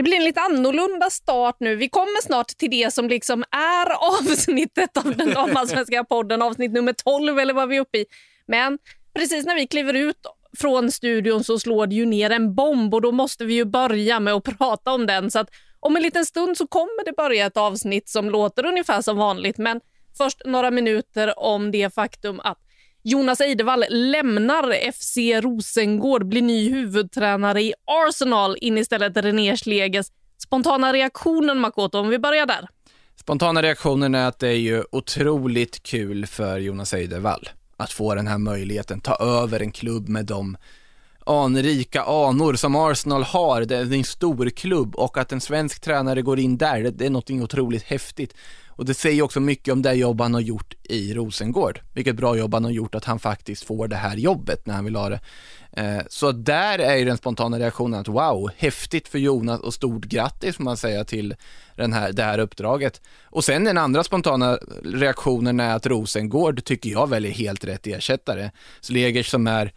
Det blir en lite annorlunda start nu. Vi kommer snart till det som liksom är avsnittet av den damallsvenska podden, avsnitt nummer 12 eller vad vi är uppe i. Men precis när vi kliver ut från studion så slår det ju ner en bomb och då måste vi ju börja med att prata om den. Så att om en liten stund så kommer det börja ett avsnitt som låter ungefär som vanligt. Men först några minuter om det faktum att Jonas Eidevall lämnar FC Rosengård, blir ny huvudtränare i Arsenal in istället René Schleges. Spontana reaktionen Makoto, om vi börjar där. Spontana reaktionen är att det är ju otroligt kul för Jonas Eidevall att få den här möjligheten, ta över en klubb med de anrika anor som Arsenal har. Det är en stor klubb och att en svensk tränare går in där, det är något otroligt häftigt. Och det säger också mycket om det jobb han har gjort i Rosengård. Vilket bra jobb han har gjort att han faktiskt får det här jobbet när han vill ha det. Eh, så där är ju den spontana reaktionen att wow, häftigt för Jonas och stort grattis får man säga till den här, det här uppdraget. Och sen den andra spontana reaktionen är att Rosengård tycker jag väljer helt rätt ersättare. Slegers som är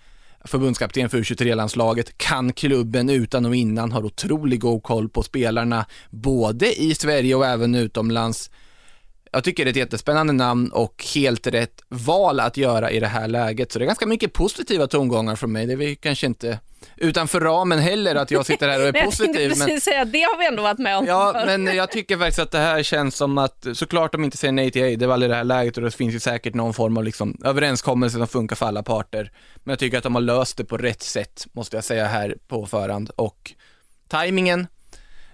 förbundskapten för U23-landslaget, kan klubben utan och innan, har otroligt god koll på spelarna, både i Sverige och även utomlands. Jag tycker det är ett jättespännande namn och helt rätt val att göra i det här läget. Så det är ganska mycket positiva tongångar från mig. Det är vi kanske inte utanför ramen heller att jag sitter här och är positiv. Jag precis men... säga, det har vi ändå varit med om. Ja, men jag tycker faktiskt att det här känns som att, såklart de inte säger nej till Eidevall i det här läget och det finns ju säkert någon form av liksom överenskommelse som funkar för alla parter. Men jag tycker att de har löst det på rätt sätt, måste jag säga här på förhand. Och tajmingen,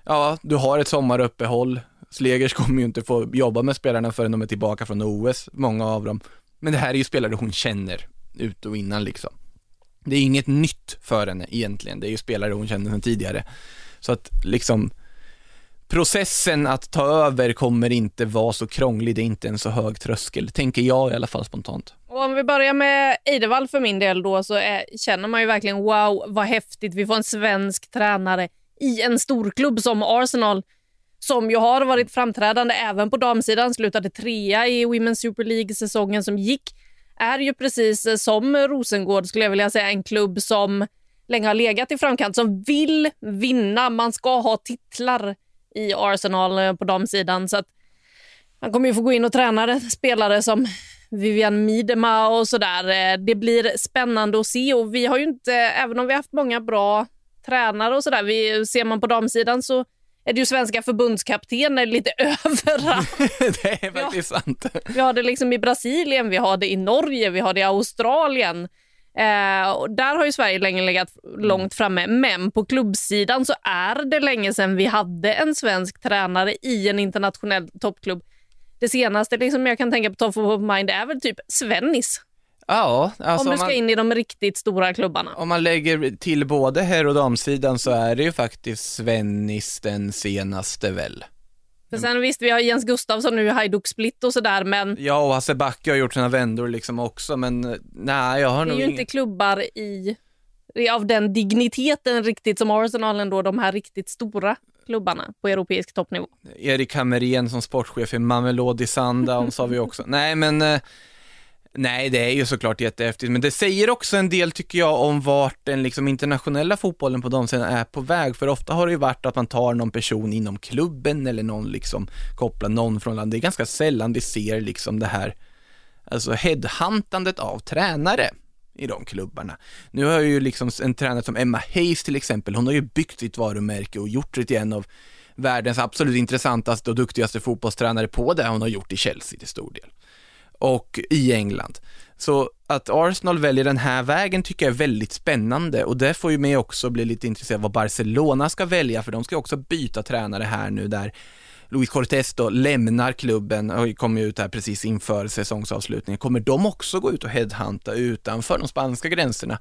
ja, du har ett sommaruppehåll, Slegers kommer ju inte få jobba med spelarna förrän de är tillbaka från OS, många av dem. Men det här är ju spelare hon känner ut och innan liksom. Det är inget nytt för henne egentligen, det är ju spelare hon känner sedan tidigare. Så att liksom processen att ta över kommer inte vara så krånglig, det är inte en så hög tröskel, tänker jag i alla fall spontant. Och om vi börjar med Eidevall för min del då så är, känner man ju verkligen wow vad häftigt, vi får en svensk tränare i en storklubb som Arsenal som ju har varit framträdande även på damsidan, slutade trea i Women's Super League-säsongen som gick, är ju precis eh, som Rosengård skulle jag vilja säga en klubb som länge har legat i framkant, som vill vinna. Man ska ha titlar i Arsenal eh, på damsidan. Så att man kommer ju få gå in och träna spelare som Vivian Miedema och sådär. Eh, det blir spännande att se och vi har ju inte, även om vi har haft många bra tränare och sådär, ser man på damsidan så är det ju svenska förbundskaptener lite överallt. det är faktiskt ja. sant. Vi har det liksom i Brasilien, vi har det i Norge, vi har det i Australien. Eh, och där har ju Sverige länge legat långt framme, men på klubbsidan så är det länge sedan vi hade en svensk tränare i en internationell toppklubb. Det senaste liksom jag kan tänka på top of mind är väl typ Svennis Ja, alltså om du ska man, in i de riktigt stora klubbarna. Om man lägger till både herr och damsidan så är det ju faktiskt Svennis den senaste väl. För sen visst, vi har Jens Gustafsson nu i Hajduk Split och sådär, men... Ja, och Hasse Backe har gjort sina vändor liksom också, men nej, jag har nog Det är ju inte klubbar i, av den digniteten riktigt som Arsenal ändå, de här riktigt stora klubbarna på europeisk toppnivå. Erik Hamrén som sportchef i Mamelodi Sundowns har vi också. Nej, men eh, Nej, det är ju såklart jättehäftigt, men det säger också en del tycker jag om vart den liksom internationella fotbollen på de sidan är på väg, för ofta har det ju varit att man tar någon person inom klubben eller någon liksom kopplar någon från landet. Det är ganska sällan vi ser liksom det här, alltså headhuntandet av tränare i de klubbarna. Nu har ju liksom en tränare som Emma Hayes till exempel, hon har ju byggt sitt varumärke och gjort det till en av världens absolut intressantaste och duktigaste fotbollstränare på det hon har gjort i Chelsea till stor del och i England. Så att Arsenal väljer den här vägen tycker jag är väldigt spännande och det får ju mig också bli lite intresserad vad Barcelona ska välja för de ska också byta tränare här nu där Luis Cortés då lämnar klubben och kommer ut här precis inför säsongsavslutningen. Kommer de också gå ut och headhunta utanför de spanska gränserna?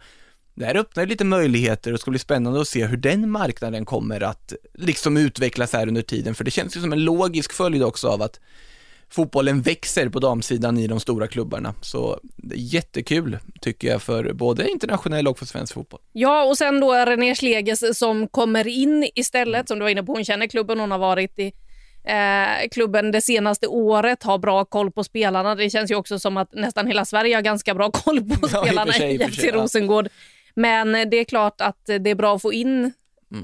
Det här öppnar lite möjligheter och det ska bli spännande att se hur den marknaden kommer att liksom utvecklas här under tiden, för det känns ju som en logisk följd också av att fotbollen växer på damsidan i de stora klubbarna. Så det är jättekul tycker jag för både internationell och för svensk fotboll. Ja, och sen då René Schleges som kommer in istället, som du var inne på, hon känner klubben, hon har varit i eh, klubben det senaste året, har bra koll på spelarna. Det känns ju också som att nästan hela Sverige har ganska bra koll på ja, spelarna i, sig, i FC Rosengård. Men det är klart att det är bra att få in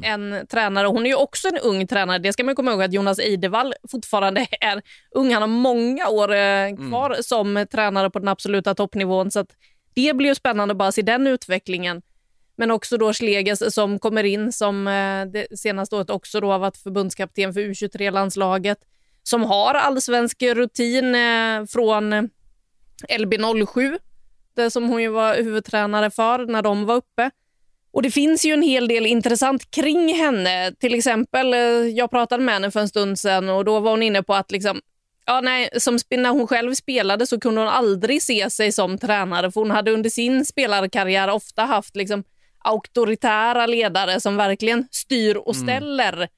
en tränare. Hon är ju också en ung tränare. Det ska man komma ihåg att Jonas Eidevall fortfarande är ung. Han har många år eh, kvar som tränare på den absoluta toppnivån. Så det blir ju spännande att bara se den utvecklingen. Men också då Schlegers som kommer in som eh, det senaste året också då har varit förbundskapten för U23-landslaget. Som har allsvensk rutin eh, från LB07, det som hon ju var huvudtränare för när de var uppe. Och Det finns ju en hel del intressant kring henne. Till exempel, eh, jag pratade med henne för en stund sedan och då var hon inne på att liksom, ja, nej, som när hon själv spelade så kunde hon aldrig se sig som tränare för hon hade under sin spelarkarriär ofta haft liksom, auktoritära ledare som verkligen styr och mm. ställer. Mm.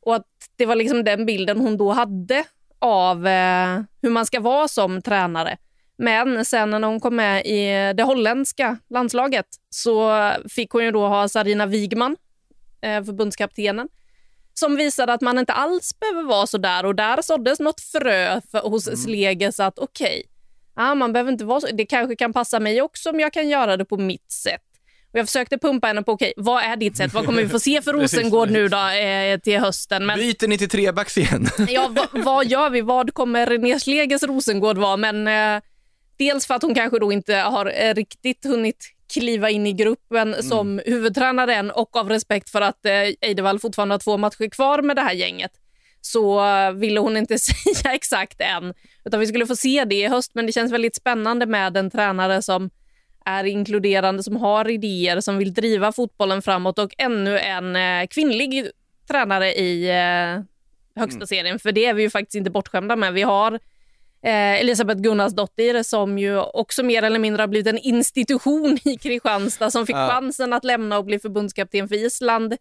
Och att det var liksom den bilden hon då hade av eh, hur man ska vara som tränare. Men sen när hon kom med i det holländska landslaget så fick hon ju då ha Sarina Wigman, eh, förbundskaptenen, som visade att man inte alls behöver vara så där. Och där såddes något frö för, hos mm. Sleges att okej, okay, ah, man behöver inte vara så. Det kanske kan passa mig också om jag kan göra det på mitt sätt. Och jag försökte pumpa henne på, okej, okay, vad är ditt sätt? Vad kommer vi få se för Rosengård nu då eh, till hösten? Men, Byter ni till trebacks igen? ja, vad, vad gör vi? Vad kommer René Sleges Rosengård vara? Men eh, Dels för att hon kanske då inte har eh, riktigt hunnit kliva in i gruppen mm. som huvudtränare än och av respekt för att eh, Eidevall fortfarande har två matcher kvar med det här gänget så ville hon inte säga exakt än. Utan vi skulle få se det i höst, men det känns väldigt spännande med en tränare som är inkluderande, som har idéer, som vill driva fotbollen framåt och ännu en eh, kvinnlig tränare i eh, högsta mm. serien. För det är vi ju faktiskt inte bortskämda med. Vi har eh, Elisabeth Gunnarsdottir som ju också mer eller mindre har blivit en institution i Kristianstad som fick ja. chansen att lämna och bli förbundskapten för Island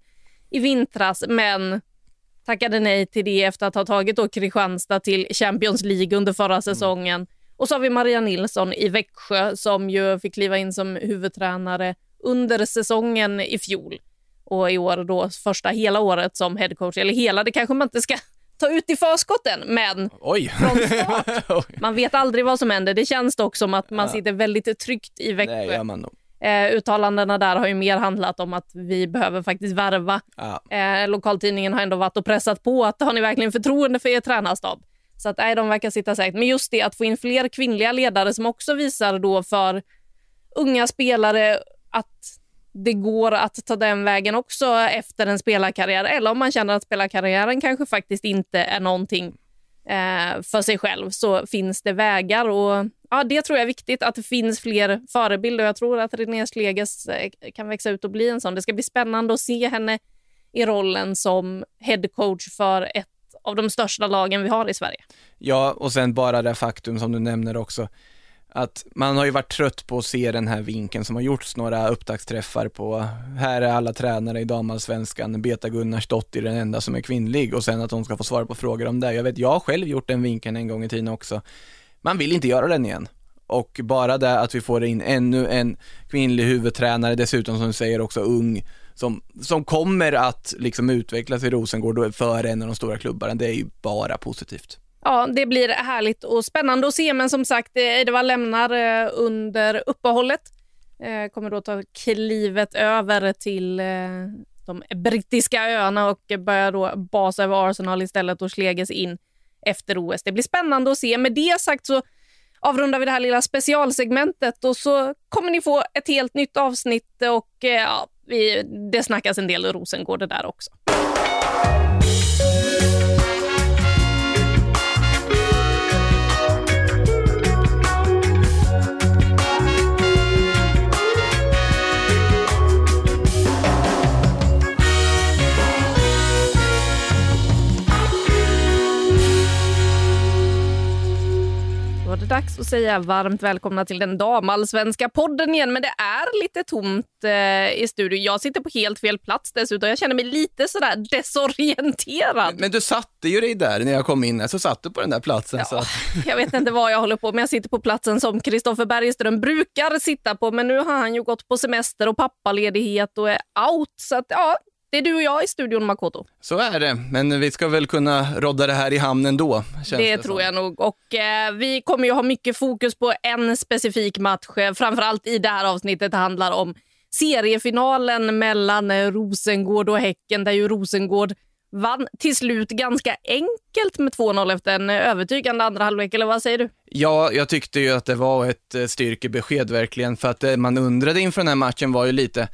i vintras men tackade nej till det efter att ha tagit då Kristianstad till Champions League under förra mm. säsongen. Mm. Och så har vi Maria Nilsson i Växjö som ju fick kliva in som huvudtränare under säsongen i fjol och i år då första hela året som headcoach. Eller hela, det kanske man inte ska ta ut i förskotten, men Oj. från start, man vet aldrig vad som händer. Det känns dock som att man sitter väldigt tryggt i Växjö. Det man Eh, uttalandena där har ju mer handlat om att vi behöver faktiskt värva. Ja. Eh, lokaltidningen har ändå varit och pressat på att har ni verkligen förtroende för er tränarstab? Så att nej, de verkar sitta säkert. Men just det att få in fler kvinnliga ledare som också visar då för unga spelare att det går att ta den vägen också efter en spelarkarriär eller om man känner att spelarkarriären kanske faktiskt inte är någonting eh, för sig själv så finns det vägar. Och ja, Det tror jag är viktigt, att det finns fler förebilder. Jag tror att René Sleges eh, kan växa ut och bli en sån. Det ska bli spännande att se henne i rollen som headcoach för ett av de största lagen vi har i Sverige. Ja, och sen bara det faktum som du nämner också, att man har ju varit trött på att se den här vinkeln som har gjorts några upptaktsträffar på, här är alla tränare i damallsvenskan, Beta Gunnarsdottir den enda som är kvinnlig och sen att hon ska få svara på frågor om det. Jag vet, jag har själv gjort den vinkeln en gång i tiden också. Man vill inte göra den igen. Och bara det att vi får in ännu en kvinnlig huvudtränare, dessutom som du säger också ung, som, som kommer att liksom utvecklas i Rosengård för en av de stora klubbarna, det är ju bara positivt ja, det blir härligt och spännande att se. Men som sagt, eh, Eidevall lämnar eh, under uppehållet. Eh, kommer då ta klivet över till de brittiska öarna och börjar då basa över Arsenal istället och Sleges in efter OS. Det blir spännande att se. Med det sagt så avrundar vi det här lilla specialsegmentet och så kommer ni få ett helt nytt avsnitt och ja, vi, det snackas en del Rosengård där också. Att säga varmt välkomna till den damallsvenska podden igen. Men det är lite tomt eh, i studion. Jag sitter på helt fel plats dessutom. Jag känner mig lite sådär desorienterad. Men, men du satte ju dig där när jag kom in, så satt du på den där platsen. Ja, så. jag vet inte vad jag håller på med. Jag sitter på platsen som Kristoffer Bergström brukar sitta på. Men nu har han ju gått på semester och pappaledighet och är out. Så att, ja, det är du och jag i studion, Makoto. Så är det, men vi ska väl kunna rodda det här i hamn ändå. Det, det tror jag nog. Och eh, Vi kommer ju ha mycket fokus på en specifik match. Framförallt i det här avsnittet handlar om seriefinalen mellan eh, Rosengård och Häcken där ju Rosengård vann till slut ganska enkelt med 2-0 efter en övertygande andra halvlek, eller vad säger du? Ja, jag tyckte ju att det var ett eh, styrkebesked verkligen, för att det man undrade inför den här matchen var ju lite,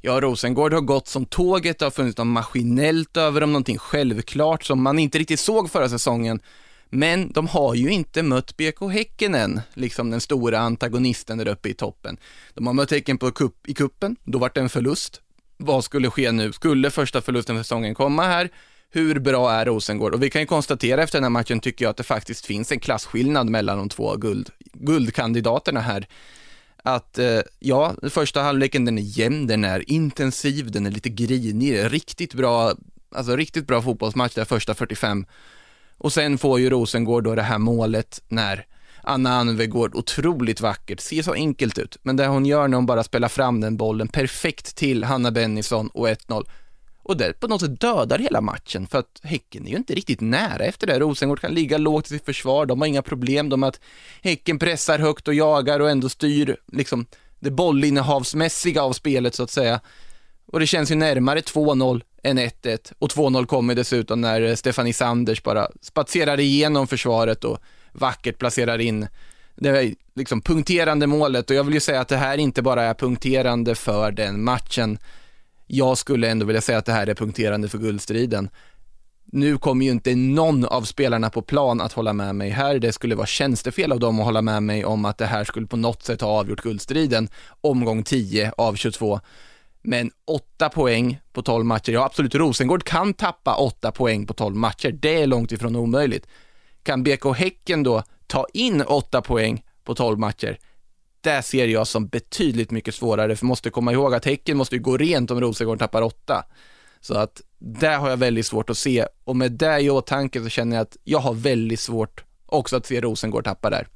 ja, Rosengård har gått som tåget, det har funnits något maskinellt över dem, någonting självklart som man inte riktigt såg förra säsongen. Men de har ju inte mött BK Häcken än, liksom den stora antagonisten där uppe i toppen. De har mött Häcken på kupp, i kuppen, då vart det en förlust. Vad skulle ske nu? Skulle första förlusten för säsongen komma här? Hur bra är Rosengård? Och vi kan ju konstatera efter den här matchen, tycker jag, att det faktiskt finns en klasskillnad mellan de två guld, guldkandidaterna här. Att, eh, ja, första halvleken den är jämn, den är intensiv, den är lite grinig, riktigt bra, alltså riktigt bra fotbollsmatch där första 45 och sen får ju Rosengård då det här målet när Anna Anvegård otroligt vackert, ser så enkelt ut, men det hon gör när hon bara spelar fram den bollen perfekt till Hanna Bennison och 1-0. Och det på något sätt dödar hela matchen, för att Häcken är ju inte riktigt nära efter det. Rosengård kan ligga lågt i sitt försvar, de har inga problem, de att Häcken pressar högt och jagar och ändå styr liksom det bollinnehavsmässiga av spelet så att säga. Och det känns ju närmare 2-0 än 1-1 och 2-0 kommer dessutom när Stefanie Sanders bara spatserar igenom försvaret och vackert placerar in det är liksom punkterande målet och jag vill ju säga att det här inte bara är punkterande för den matchen. Jag skulle ändå vilja säga att det här är punkterande för guldstriden. Nu kommer ju inte någon av spelarna på plan att hålla med mig här. Det skulle vara tjänstefel av dem att hålla med mig om att det här skulle på något sätt ha avgjort guldstriden omgång 10 av 22. Men 8 poäng på 12 matcher, ja absolut, Rosengård kan tappa 8 poäng på 12 matcher, det är långt ifrån omöjligt. Kan BK Häcken då ta in 8 poäng på 12 matcher, det ser jag som betydligt mycket svårare, för måste komma ihåg att Häcken måste ju gå rent om Rosengård tappar åtta. Så att det har jag väldigt svårt att se och med det i åtanke så känner jag att jag har väldigt svårt också att se Rosengård tappa där.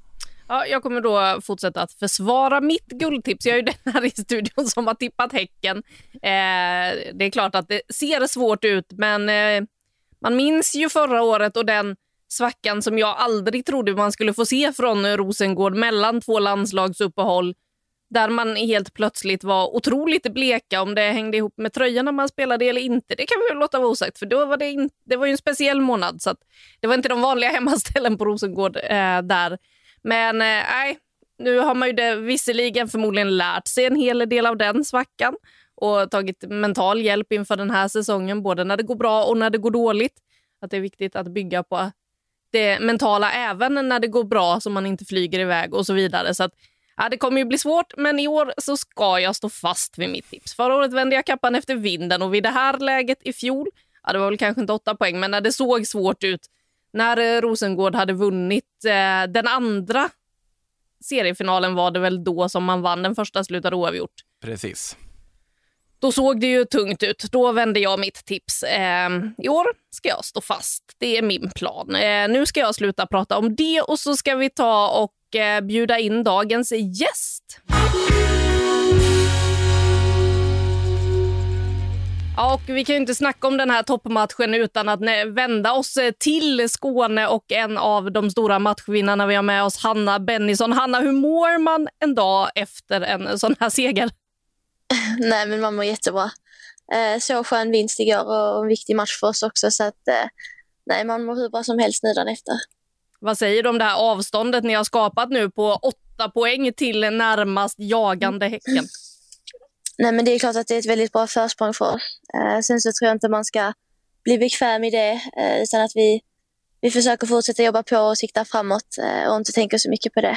Ja, jag kommer då fortsätta att försvara mitt guldtips. Jag är ju den här i studion som har tippat Häcken. Eh, det är klart att det ser svårt ut, men eh, man minns ju förra året och den svackan som jag aldrig trodde man skulle få se från Rosengård mellan två landslagsuppehåll där man helt plötsligt var otroligt bleka. Om det hängde ihop med tröjorna man spelade eller inte, det kan vi låta vara osagt. För då var det, in, det var ju en speciell månad, så det var inte de vanliga hemmaställen på Rosengård eh, där. Men eh, nej, nu har man ju det visserligen förmodligen lärt sig en hel del av den svackan och tagit mental hjälp inför den här säsongen, både när det går bra och när det går dåligt. Att det är viktigt att bygga på det mentala även när det går bra så man inte flyger iväg och så vidare. Så att, ja, det kommer ju bli svårt, men i år så ska jag stå fast vid mitt tips. Förra året vände jag kappan efter vinden och vid det här läget i fjol, ja, det var väl kanske inte åtta poäng, men när det såg svårt ut när eh, Rosengård hade vunnit eh, den andra seriefinalen var det väl då som man vann. Den första slutade oavgjort. Precis. Då såg det ju tungt ut. Då vände jag mitt tips. Eh, I år ska jag stå fast. Det är min plan. Eh, nu ska jag sluta prata om det och så ska vi ta och eh, bjuda in dagens gäst. Ja, och vi kan ju inte snacka om den här toppmatchen utan att vända oss eh, till Skåne och en av de stora matchvinnarna vi har med oss, Hanna Bennison. Hanna, hur mår man en dag efter en sån här seger? Nej, men man mår jättebra. Eh, så skön vinst igår och en viktig match för oss också. Så att, eh, nej, man mår hur bra som helst nu dagen efter. Vad säger du om det här avståndet ni har skapat nu på åtta poäng till närmast jagande Häcken? Nej, men det är klart att det är ett väldigt bra försprång för oss. Eh, sen så tror jag inte man ska bli bekväm i det, eh, utan att vi, vi försöker fortsätta jobba på och sikta framåt eh, och inte tänka så mycket på det.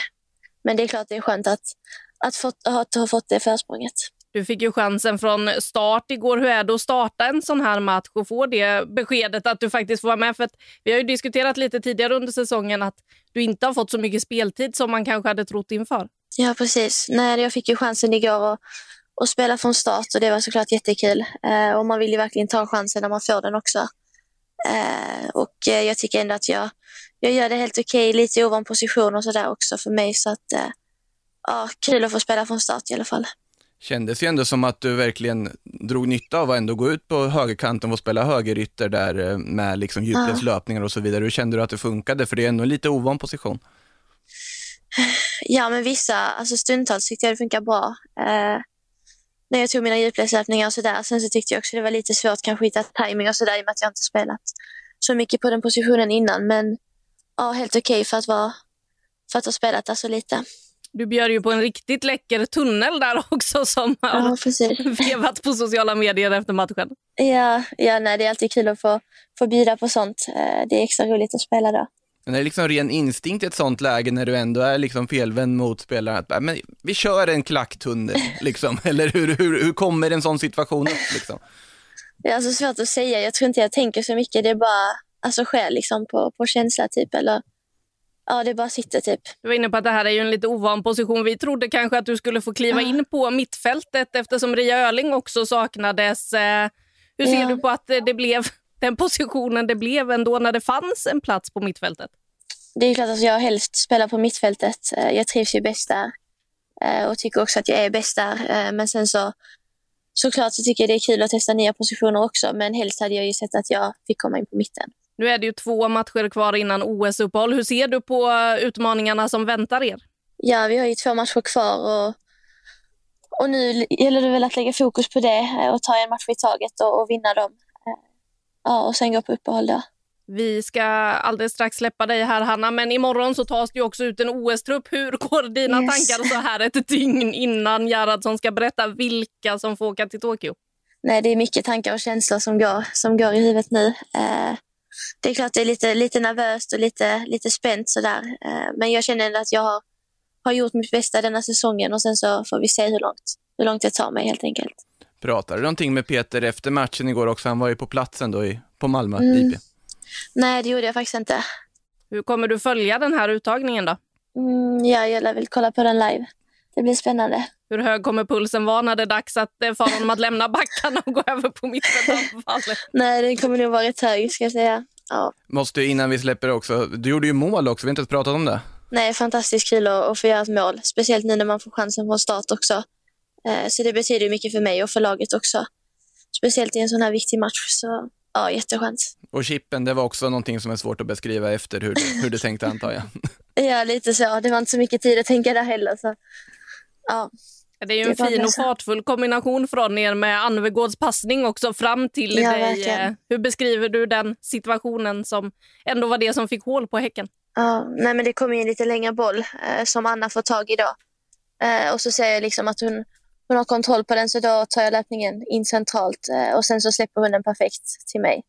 Men det är klart det är skönt att, att, fått, att ha fått det försprånget. Du fick ju chansen från start igår. Hur är det att starta en sån här match och få det beskedet att du faktiskt får vara med? För vi har ju diskuterat lite tidigare under säsongen att du inte har fått så mycket speltid som man kanske hade trott inför. Ja, precis. Nej, jag fick ju chansen igår att, att spela från start och det var såklart jättekul. Eh, och man vill ju verkligen ta chansen när man får den också. Eh, och jag tycker ändå att jag, jag gör det helt okej, okay, lite ovan position och sådär också för mig. Så att, eh, ja, kul att få spela från start i alla fall. Kändes ju ändå som att du verkligen drog nytta av att ändå gå ut på högerkanten och spela högerytter där eh, med liksom djupledslöpningar och så vidare. Hur kände du att det funkade? För det är ändå en lite ovan position. Ja, men vissa, alltså stundtals tyckte jag det funkar bra. Eh, när jag tog mina djupledslöpningar och sådär. Sen så tyckte jag också det var lite svårt kanske att hitta timing och sådär i och med att jag inte spelat så mycket på den positionen innan. Men ja, helt okej okay för att vara för att ha spelat där så lite. Du bjöd ju på en riktigt läcker tunnel där också som ja, har vevat på sociala medier efter matchen. Ja, ja nej, det är alltid kul att få, få bjuda på sånt. Eh, det är extra roligt att spela då. Men det är liksom ren instinkt i ett sånt läge när du ändå är liksom felvänd mot spelaren, att men vi kör en klacktunnel, liksom. eller hur, hur, hur kommer en sån situation upp? Liksom? Det är alltså svårt att säga, jag tror inte jag tänker så mycket, det är bara alltså, sker liksom på, på känsla typ, eller ja, det bara sitter typ. Du var inne på att det här är ju en lite ovan position. Vi trodde kanske att du skulle få kliva ja. in på mittfältet eftersom Ria Öling också saknades. Eh, hur ser ja. du på att det blev den positionen det blev ändå när det fanns en plats på mittfältet? Det är klart att jag helst spelar på mittfältet. Eh, jag trivs ju bäst där eh, och tycker också att jag är bäst där. Men sen så såklart så tycker jag det är kul att testa nya positioner också. Men helst hade jag ju sett att jag fick komma in på mitten. Nu är det ju två matcher kvar innan OS-uppehåll. Hur ser du på utmaningarna som väntar er? Ja, vi har ju två matcher kvar och, och nu gäller det väl att lägga fokus på det eh, och ta en match i taget och, och vinna dem. Eh, ja, och sen gå på uppehåll då. Vi ska alldeles strax släppa dig här, Hanna, men imorgon så tas det också ut en OS-trupp. Hur går dina yes. tankar så här ett dygn innan Gerhardsson ska berätta vilka som får åka till Tokyo? Nej, det är mycket tankar och känslor som går, som går i huvudet nu. Eh, det är klart det är lite, lite nervöst och lite, lite spänt sådär. Eh, men jag känner ändå att jag har, har gjort mitt bästa denna säsongen och sen så får vi se hur långt, hur långt jag tar mig helt enkelt. Pratade du någonting med Peter efter matchen igår också? Han var ju på platsen då i, på Malmö mm. IP. Nej, det gjorde jag faktiskt inte. Hur kommer du följa den här uttagningen då? Mm, ja, jag vill kolla på den live. Det blir spännande. Hur hög kommer pulsen vara när det är dags att, eh, för honom att lämna backarna och gå över på mittfältanfallet? Nej, den kommer nog vara rätt hög ska jag säga. Ja. Måste innan vi släpper också, du gjorde ju mål också, vi har inte ens pratat om det. Nej, fantastiskt kul att, att få göra ett mål. Speciellt nu när man får chansen från start också. Eh, så det betyder mycket för mig och för laget också. Speciellt i en sån här viktig match. Så ja, jätteskönt. Och chippen, det var också någonting som är svårt att beskriva efter hur du, hur du tänkte antar jag. ja, lite så. Det var inte så mycket tid att tänka där heller. Så ja. Det är ju en fin och fartfull kombination från er med Anvegårds passning också fram till ja, dig. Verkligen. Hur beskriver du den situationen som ändå var det som fick hål på Häcken? Ja, nej men det kom in lite längre boll eh, som Anna får tag i då. Eh, och så ser jag liksom att hon, hon har kontroll på den så då tar jag löpningen in centralt eh, och sen så släpper hon den perfekt till mig.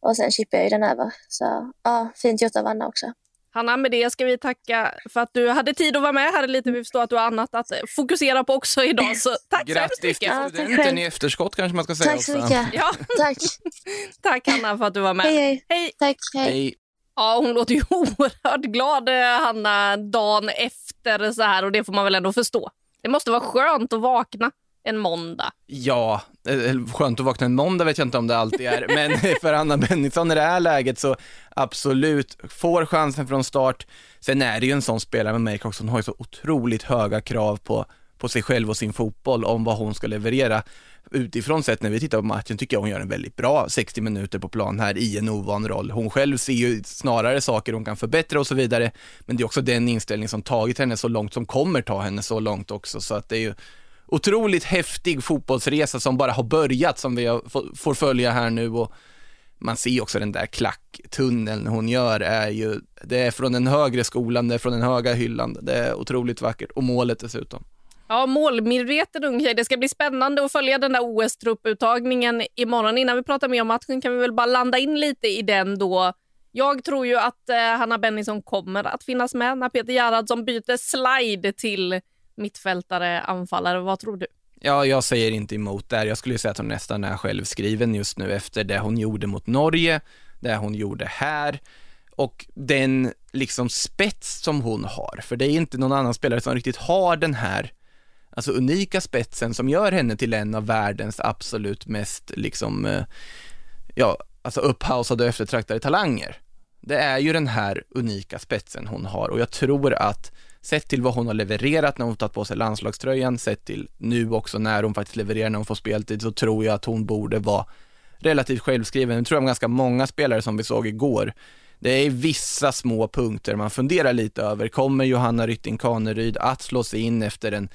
Och sen chippar jag den över. Så ja, fint gjort av Anna också. Hanna, med det ska vi tacka för att du hade tid att vara med här lite. Vi förstår att du har annat att fokusera på också idag. Så tack Grattis så hemskt mycket. Grattis till studenten i efterskott kanske man ska säga Tack så mycket. Ja. tack. tack Hanna för att du var med. Hej, hej. hej. Tack, hej. hej. Ja, hon låter ju oerhört glad, eh, Hanna, dagen efter så här och det får man väl ändå förstå. Det måste vara skönt att vakna en måndag. Ja, eh, eh, skönt att vakna en måndag vet jag inte om det alltid är, men för Anna Bennison i det här läget så absolut, får chansen från start. Sen är det ju en sån spelare med mig också, hon har ju så otroligt höga krav på, på sig själv och sin fotboll om vad hon ska leverera. Utifrån sett när vi tittar på matchen tycker jag hon gör en väldigt bra 60 minuter på plan här i en ovan roll. Hon själv ser ju snarare saker hon kan förbättra och så vidare, men det är också den inställning som tagit henne så långt, som kommer ta henne så långt också, så att det är ju otroligt häftig fotbollsresa som bara har börjat, som vi får följa här nu och man ser också den där klacktunneln hon gör är ju, det är från den högre skolan, det är från den höga hyllan, det är otroligt vackert och målet dessutom. Ja, målmedveten ung tjej. Det ska bli spännande att följa den där OS-trupputtagningen imorgon. Innan vi pratar mer om matchen kan vi väl bara landa in lite i den då. Jag tror ju att eh, Hanna Bennison kommer att finnas med när Peter Gerhardsson byter slide till mittfältare, anfallare. Vad tror du? Ja, jag säger inte emot där. Jag skulle säga att hon nästan är självskriven just nu efter det hon gjorde mot Norge, det hon gjorde här och den liksom spets som hon har. För det är inte någon annan spelare som riktigt har den här alltså unika spetsen som gör henne till en av världens absolut mest liksom, eh, ja, alltså upphausade och eftertraktade talanger. Det är ju den här unika spetsen hon har och jag tror att sett till vad hon har levererat när hon tagit på sig landslagströjan, sett till nu också när hon faktiskt levererar när hon får speltid, så tror jag att hon borde vara relativt självskriven. Nu tror jag om ganska många spelare som vi såg igår. Det är vissa små punkter man funderar lite över. Kommer Johanna Rytting Kaneryd att slå sig in efter en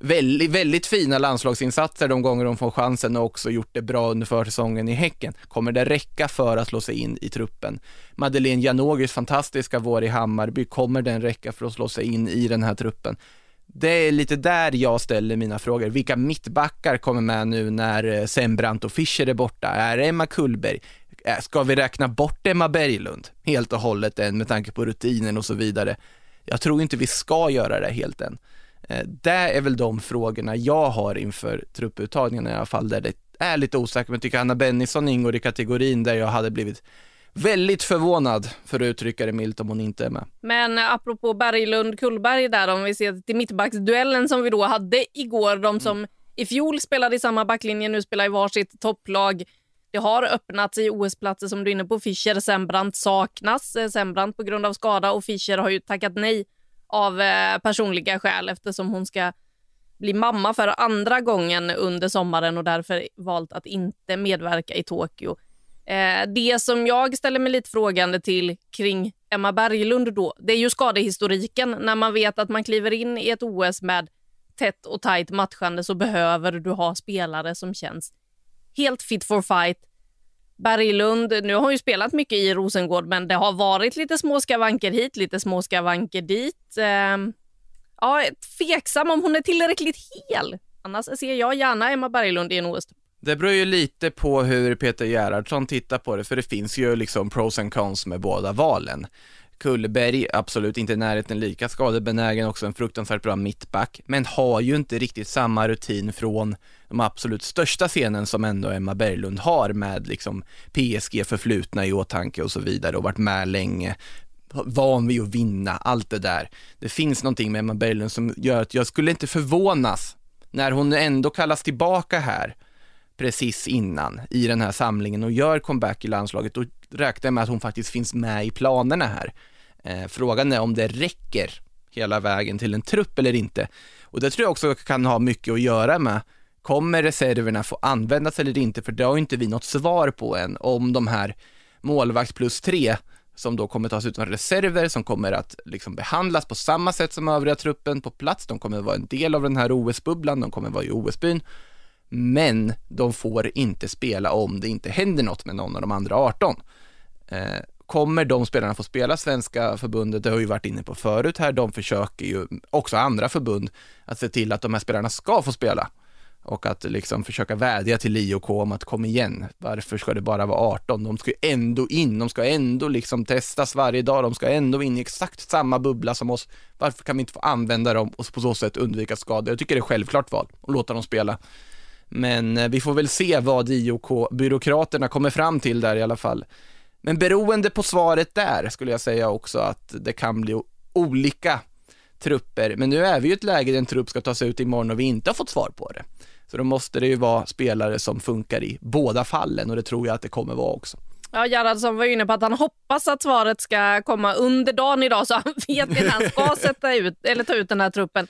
väldigt, väldigt fina landslagsinsatser de gånger de får chansen och också gjort det bra under försäsongen i Häcken. Kommer det räcka för att slå sig in i truppen? Madeleine Janogys fantastiska vår i Hammarby, kommer den räcka för att slå sig in i den här truppen? Det är lite där jag ställer mina frågor. Vilka mittbackar kommer med nu när eh, Sembrant och Fischer är borta? Är det Emma Kullberg? Eh, ska vi räkna bort Emma Berglund helt och hållet än med tanke på rutinen och så vidare? Jag tror inte vi ska göra det helt än. Eh, det är väl de frågorna jag har inför trupputtagningen i alla fall, där det är lite osäkert. Men jag tycker Anna Bennison ingår i kategorin där jag hade blivit väldigt förvånad, för att uttrycka det milt, om hon inte är med. Men apropå Berglund-Kullberg där, om vi ser till mittbacksduellen som vi då hade igår, de som mm. i fjol spelade i samma backlinje, nu spelar i varsitt topplag. Det har öppnats i OS-platser som du är inne på. Fischer, Sembrant saknas. Eh, Sembrant på grund av skada och Fischer har ju tackat nej av eh, personliga skäl eftersom hon ska bli mamma för andra gången under sommaren och därför valt att inte medverka i Tokyo. Eh, det som jag ställer mig lite frågande till kring Emma Berglund då, det är ju skadehistoriken. När man vet att man kliver in i ett OS med tätt och tajt matchande så behöver du ha spelare som känns helt fit for fight. Berglund, nu har hon ju spelat mycket i Rosengård, men det har varit lite små skavanker hit, lite små skavanker dit. Eh, ja, tveksam om hon är tillräckligt hel. Annars ser jag gärna Emma Berglund i en OS. Det beror ju lite på hur Peter Gerhardsson tittar på det, för det finns ju liksom pros and cons med båda valen. Kullberg, absolut inte i närheten lika skadebenägen, också en fruktansvärt bra mittback, men har ju inte riktigt samma rutin från de absolut största scenen som ändå Emma Berglund har med liksom PSG förflutna i åtanke och så vidare och varit med länge, van vid att vinna, allt det där. Det finns någonting med Emma Berglund som gör att jag skulle inte förvånas när hon ändå kallas tillbaka här precis innan i den här samlingen och gör comeback i landslaget, då räknar jag med att hon faktiskt finns med i planerna här. Eh, frågan är om det räcker hela vägen till en trupp eller inte. Och det tror jag också kan ha mycket att göra med Kommer reserverna få användas eller inte? För det har inte vi något svar på än om de här målvakt plus tre som då kommer tas ut som reserver, som kommer att liksom behandlas på samma sätt som övriga truppen på plats. De kommer att vara en del av den här OS-bubblan, de kommer att vara i OS-byn men de får inte spela om det inte händer något med någon av de andra 18. Eh, kommer de spelarna få spela Svenska förbundet, det har vi varit inne på förut här, de försöker ju, också andra förbund, att se till att de här spelarna ska få spela och att liksom försöka vädja till IOK om att kom igen, varför ska det bara vara 18? De ska ju ändå in, de ska ändå liksom testas varje dag, de ska ändå in i exakt samma bubbla som oss. Varför kan vi inte få använda dem och på så sätt undvika skador? Jag tycker det är självklart val att låta dem spela. Men eh, vi får väl se vad IOK-byråkraterna kommer fram till där i alla fall. Men beroende på svaret där skulle jag säga också att det kan bli olika trupper. Men nu är vi ju i ett läge där en trupp ska tas ut imorgon och vi inte har fått svar på det. Så då måste det ju vara spelare som funkar i båda fallen och det tror jag att det kommer vara också. Ja, Gerhardsson var inne på att han hoppas att svaret ska komma under dagen idag så han vet när han ska sätta ut, eller ta ut den här truppen.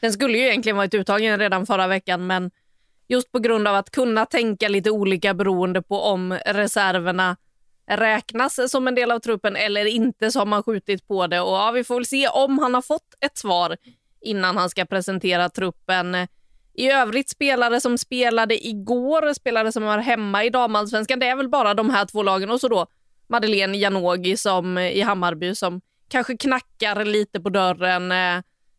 Den skulle ju egentligen varit uttagen redan förra veckan men just på grund av att kunna tänka lite olika beroende på om reserverna räknas som en del av truppen eller inte så har man skjutit på det. Och ja, Vi får väl se om han har fått ett svar innan han ska presentera truppen. I övrigt spelare som spelade igår, spelare som var hemma i damallsvenskan, det är väl bara de här två lagen och så då Madeleine Janogy som i Hammarby som kanske knackar lite på dörren.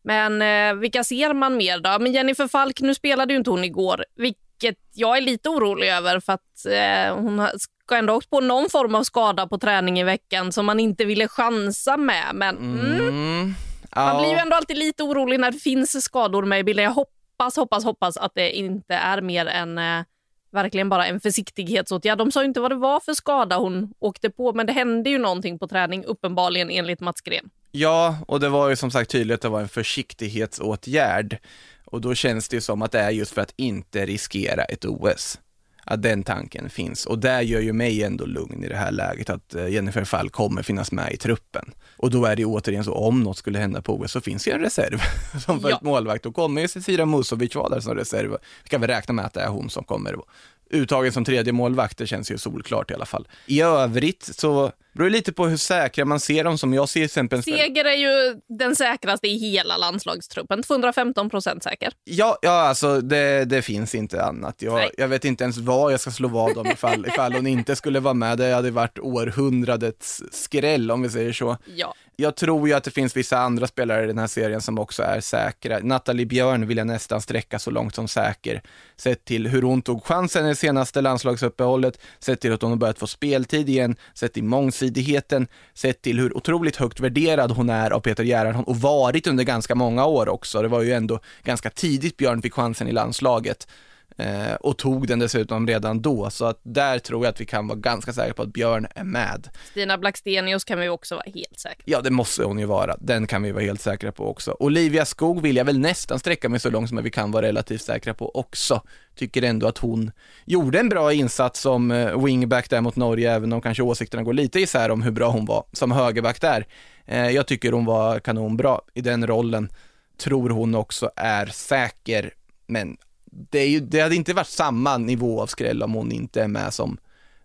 Men eh, vilka ser man mer då? Men Jennifer Falk, nu spelade ju inte hon igår, vilket jag är lite orolig över för att eh, hon ska ändå åkt på någon form av skada på träning i veckan som man inte ville chansa med. Men mm, mm, man blir ju ändå alltid lite orolig när det finns skador med i bilden. Jag hoppas, hoppas, hoppas hoppas att det inte är mer än eh, verkligen bara en försiktighetsåtgärd. De sa inte vad det var för skada hon åkte på, men det hände ju någonting på träning, uppenbarligen enligt Mats Gren. Ja, och det var ju som sagt tydligt att det var en försiktighetsåtgärd. Och då känns det ju som att det är just för att inte riskera ett OS. Att den tanken finns. Och det gör ju mig ändå lugn i det här läget att eh, Jennifer Fall kommer finnas med i truppen. Och då är det ju återigen så, om något skulle hända på OS så finns ju en reserv som för ja. ett målvakt. Då kommer ju Cecilia Musovic vara där som reserv. Vi kan väl räkna med att det är hon som kommer uttagen som tredje målvakt. Det känns ju solklart i alla fall. I övrigt så beror lite på hur säkra man ser dem som. Jag ser exempel... Seger är ju den säkraste i hela landslagstruppen. 215 procent säker. Ja, ja alltså det, det finns inte annat. Jag, jag vet inte ens vad jag ska slå vad om ifall, ifall hon inte skulle vara med. Det hade varit århundradets skräll om vi säger så. Ja. Jag tror ju att det finns vissa andra spelare i den här serien som också är säkra. Nathalie Björn vill jag nästan sträcka så långt som säker. Sett till hur hon tog chansen i senaste landslagsuppehållet, sett till att hon har börjat få speltid igen, sett till mångsidigheten, sett till hur otroligt högt värderad hon är av Peter Gerhardsson och varit under ganska många år också. Det var ju ändå ganska tidigt Björn fick chansen i landslaget. Eh, och tog den dessutom redan då, så att där tror jag att vi kan vara ganska säkra på att Björn är med. Stina Blackstenius kan vi också vara helt säkra Ja, det måste hon ju vara. Den kan vi vara helt säkra på också. Olivia Skog vill jag väl nästan sträcka mig så långt som vi kan vara relativt säkra på också. Tycker ändå att hon gjorde en bra insats som eh, wingback där mot Norge, även om kanske åsikterna går lite isär om hur bra hon var som högerback där. Eh, Jag tycker hon var kanonbra i den rollen. Tror hon också är säker, men det, ju, det hade inte varit samma nivå av skräll om hon inte är med som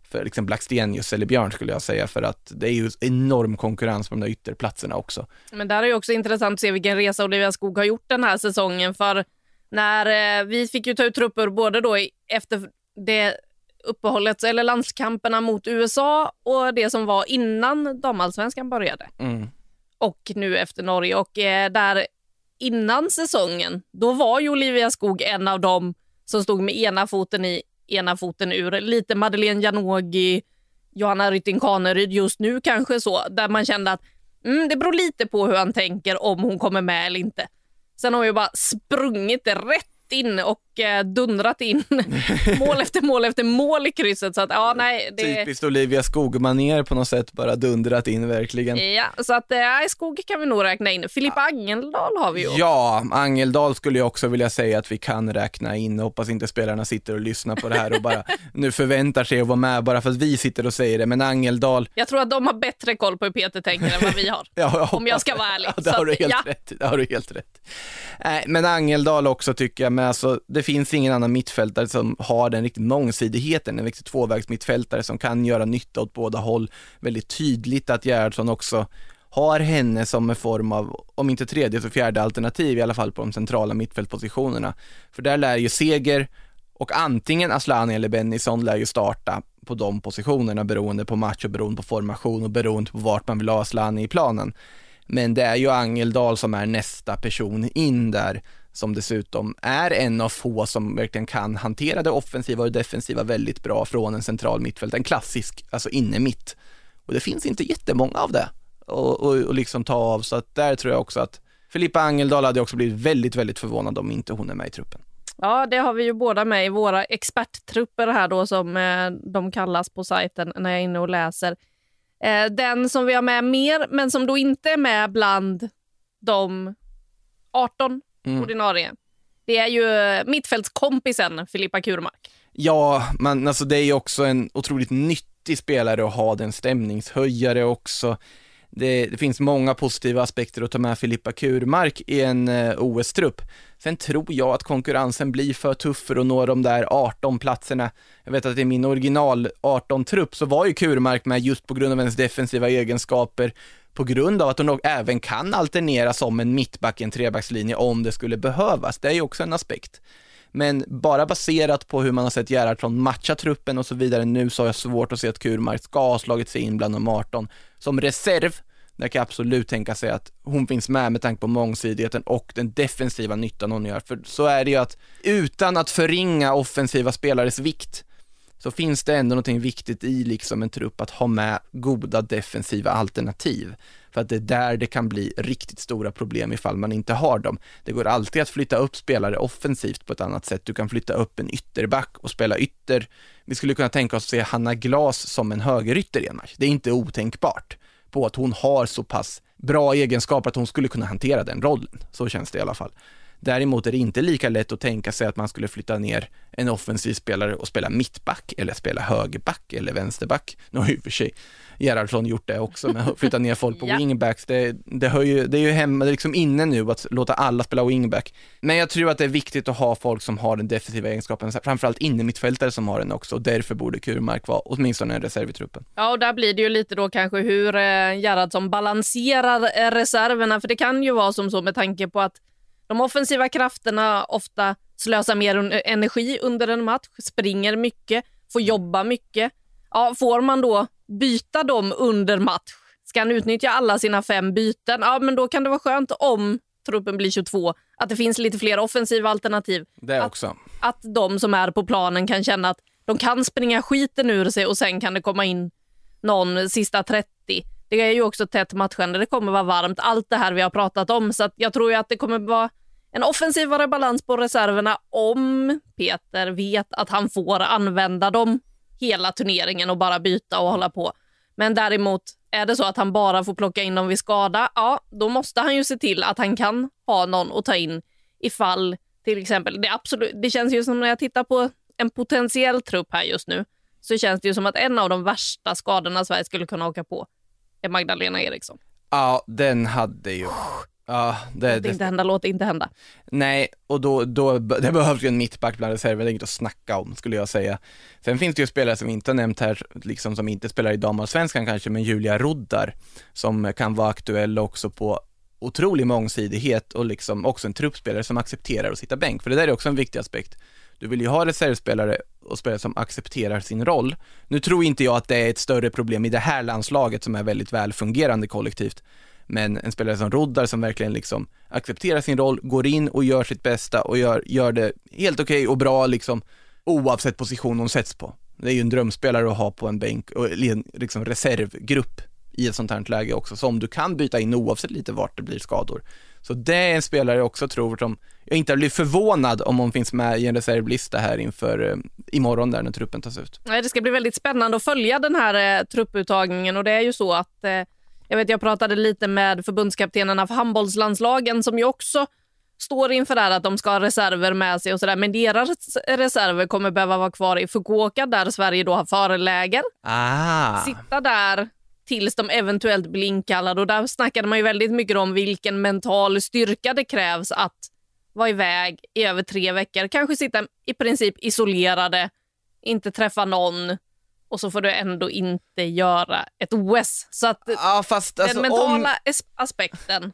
för liksom Blackstenius eller Björn skulle jag säga, för att det är ju enorm konkurrens på de där ytterplatserna också. Men där är ju också intressant att se vilken resa Olivia Skog har gjort den här säsongen. För när eh, vi fick ju ta ut trupper både då efter det uppehållet, eller landskamperna mot USA och det som var innan damallsvenskan började. Mm. Och nu efter Norge. Och eh, där innan säsongen, då var ju Olivia Skog en av dem som stod med ena foten i, ena foten ur. Lite Madeleine Janogy, Johanna Rytting Kaneryd just nu kanske så, där man kände att mm, det beror lite på hur han tänker om hon kommer med eller inte. Sen har hon ju bara sprungit rätt in och eh, dundrat in mål efter mål efter mål i krysset. Så att, ja, nej, det... Typiskt Olivia Skog-manér på något sätt, bara dundrat in verkligen. Ja, så att eh, Skog kan vi nog räkna in. Filippa Angeldal har vi ju. Ja, Angeldal skulle jag också vilja säga att vi kan räkna in. Hoppas inte spelarna sitter och lyssnar på det här och bara nu förväntar sig att vara med bara för att vi sitter och säger det. Men Angeldal, Jag tror att de har bättre koll på hur Peter tänker än vad vi har. ja, Om jag ska vara ärlig. Ja, det har du helt ja. rätt Det har du helt rätt. Nej, men Angeldal också tycker jag, men alltså, det finns ingen annan mittfältare som har den riktigt mångsidigheten, en riktigt tvåvägsmittfältare som kan göra nytta åt båda håll. Väldigt tydligt att Gerhardsson också har henne som en form av, om inte tredje så fjärde alternativ i alla fall på de centrala mittfältpositionerna. För där lär ju Seger och antingen Aslani eller Bennison lär ju starta på de positionerna beroende på match och beroende på formation och beroende på vart man vill ha Aslani i planen. Men det är ju Angeldal som är nästa person in där, som dessutom är en av få som verkligen kan hantera det offensiva och det defensiva väldigt bra från en central mittfält, en klassisk, alltså inne mitt. Och det finns inte jättemånga av det och, och, och liksom ta av, så att där tror jag också att Filippa Angeldal hade också blivit väldigt, väldigt förvånad om inte hon är med i truppen. Ja, det har vi ju båda med i våra experttrupper här då som eh, de kallas på sajten när jag är inne och läser. Eh, den som vi har med mer, men som då inte är med bland de 18 Mm. ordinarie, det är ju eh, mittfältskompisen Filippa Kurmark. Ja, men alltså det är ju också en otroligt nyttig spelare att ha, den stämningshöjare också. Det, det finns många positiva aspekter att ta med Filippa Kurmark i en eh, OS-trupp. Sen tror jag att konkurrensen blir för tuff för att nå de där 18 platserna. Jag vet att i min original 18-trupp så var ju Kurmark med just på grund av hennes defensiva egenskaper, på grund av att hon även kan alternera som en mittback i en trebackslinje om det skulle behövas. Det är ju också en aspekt. Men bara baserat på hur man har sett Gerhardsson matcha truppen och så vidare nu så har jag svårt att se att Kurmark ska ha slagit sig in bland de 18. Som reserv, där kan jag absolut tänka sig att hon finns med med tanke på mångsidigheten och den defensiva nyttan hon gör. För så är det ju att utan att förringa offensiva spelares vikt så finns det ändå någonting viktigt i liksom en trupp att ha med goda defensiva alternativ. För att det är där det kan bli riktigt stora problem ifall man inte har dem. Det går alltid att flytta upp spelare offensivt på ett annat sätt. Du kan flytta upp en ytterback och spela ytter. Vi skulle kunna tänka oss att se Hanna Glas som en högerytter i en match. Det är inte otänkbart på att hon har så pass bra egenskaper att hon skulle kunna hantera den rollen. Så känns det i alla fall. Däremot är det inte lika lätt att tänka sig att man skulle flytta ner en offensiv spelare och spela mittback eller spela högerback eller vänsterback. Nu har ju för sig Gerhardsson gjort det också med att flytta ner folk på Ja. wingbacks. Det, det, hör ju, det är ju hemma, det är liksom inne nu att låta alla spela wingback. Men jag tror att det är viktigt att ha folk som har den defensiva egenskapen, framförallt inne mittfältare som har den också och därför borde Kurmark vara åtminstone en reserv i truppen. Ja, och där blir det ju lite då kanske hur eh, Gerhardsson balanserar eh, reserverna. För det kan ju vara som så med tanke på att de offensiva krafterna ofta slösar mer energi under en match, springer mycket, får jobba mycket. Ja, får man då byta dem under match, ska han utnyttja alla sina fem byten, ja men då kan det vara skönt om truppen blir 22, att det finns lite fler offensiva alternativ Det Att- också. att de som är på planen kan känna att de kan springa skiten ur sig och sen kan det komma in någon sista 30. Det är ju också tätt matchande, det kommer vara varmt, allt det här vi har pratat om. Så att jag tror ju att det kommer vara en offensivare balans på reserverna om Peter vet att han får använda dem hela turneringen och bara byta och hålla på. Men däremot, är det så att han bara får plocka in dem vid skada, ja, då måste han ju se till att han kan ha någon att ta in ifall till exempel, det, absolut, det känns ju som när jag tittar på en potentiell trupp här just nu, så känns det ju som att en av de värsta skadorna Sverige skulle kunna åka på Magdalena Eriksson. Ja, den hade ju... Ja, det, Låt det inte hända, låt det inte hända. nej, och då, då, det behövs ju en mittback bland reserver, det är inget att snacka om skulle jag säga. Sen finns det ju spelare som vi inte har nämnt här, liksom som inte spelar i damallsvenskan kanske, men Julia Roddar, som kan vara aktuell också på otrolig mångsidighet och liksom också en truppspelare som accepterar att sitta bänk, för det där är också en viktig aspekt. Du vill ju ha reservspelare och spelare som accepterar sin roll. Nu tror inte jag att det är ett större problem i det här landslaget som är väldigt väl fungerande kollektivt. Men en spelare som Roddar som verkligen liksom accepterar sin roll, går in och gör sitt bästa och gör, gör det helt okej och bra liksom oavsett position hon sätts på. Det är ju en drömspelare att ha på en bänk och i en liksom reservgrupp i ett sånt här läge också, som du kan byta in oavsett lite vart det blir skador. Så det är en spelare jag också tror som, jag inte blir förvånad om hon finns med i en reservlista här inför eh, imorgon där när truppen tas ut. Det ska bli väldigt spännande att följa den här eh, trupputtagningen och det är ju så att eh, jag vet jag pratade lite med förbundskaptenerna för handbollslandslagen som ju också står inför det här att de ska ha reserver med sig och sådär. Men deras reserver kommer behöva vara kvar i Fukuoka där Sverige då har föreläger. Ah, Sitta där tills de eventuellt blir inkallade och där snackade man ju väldigt mycket om vilken mental styrka det krävs att vara iväg i över tre veckor. Kanske sitta i princip isolerade, inte träffa någon och så får du ändå inte göra ett OS. Så att ja fast alltså den om, mentala as- aspekten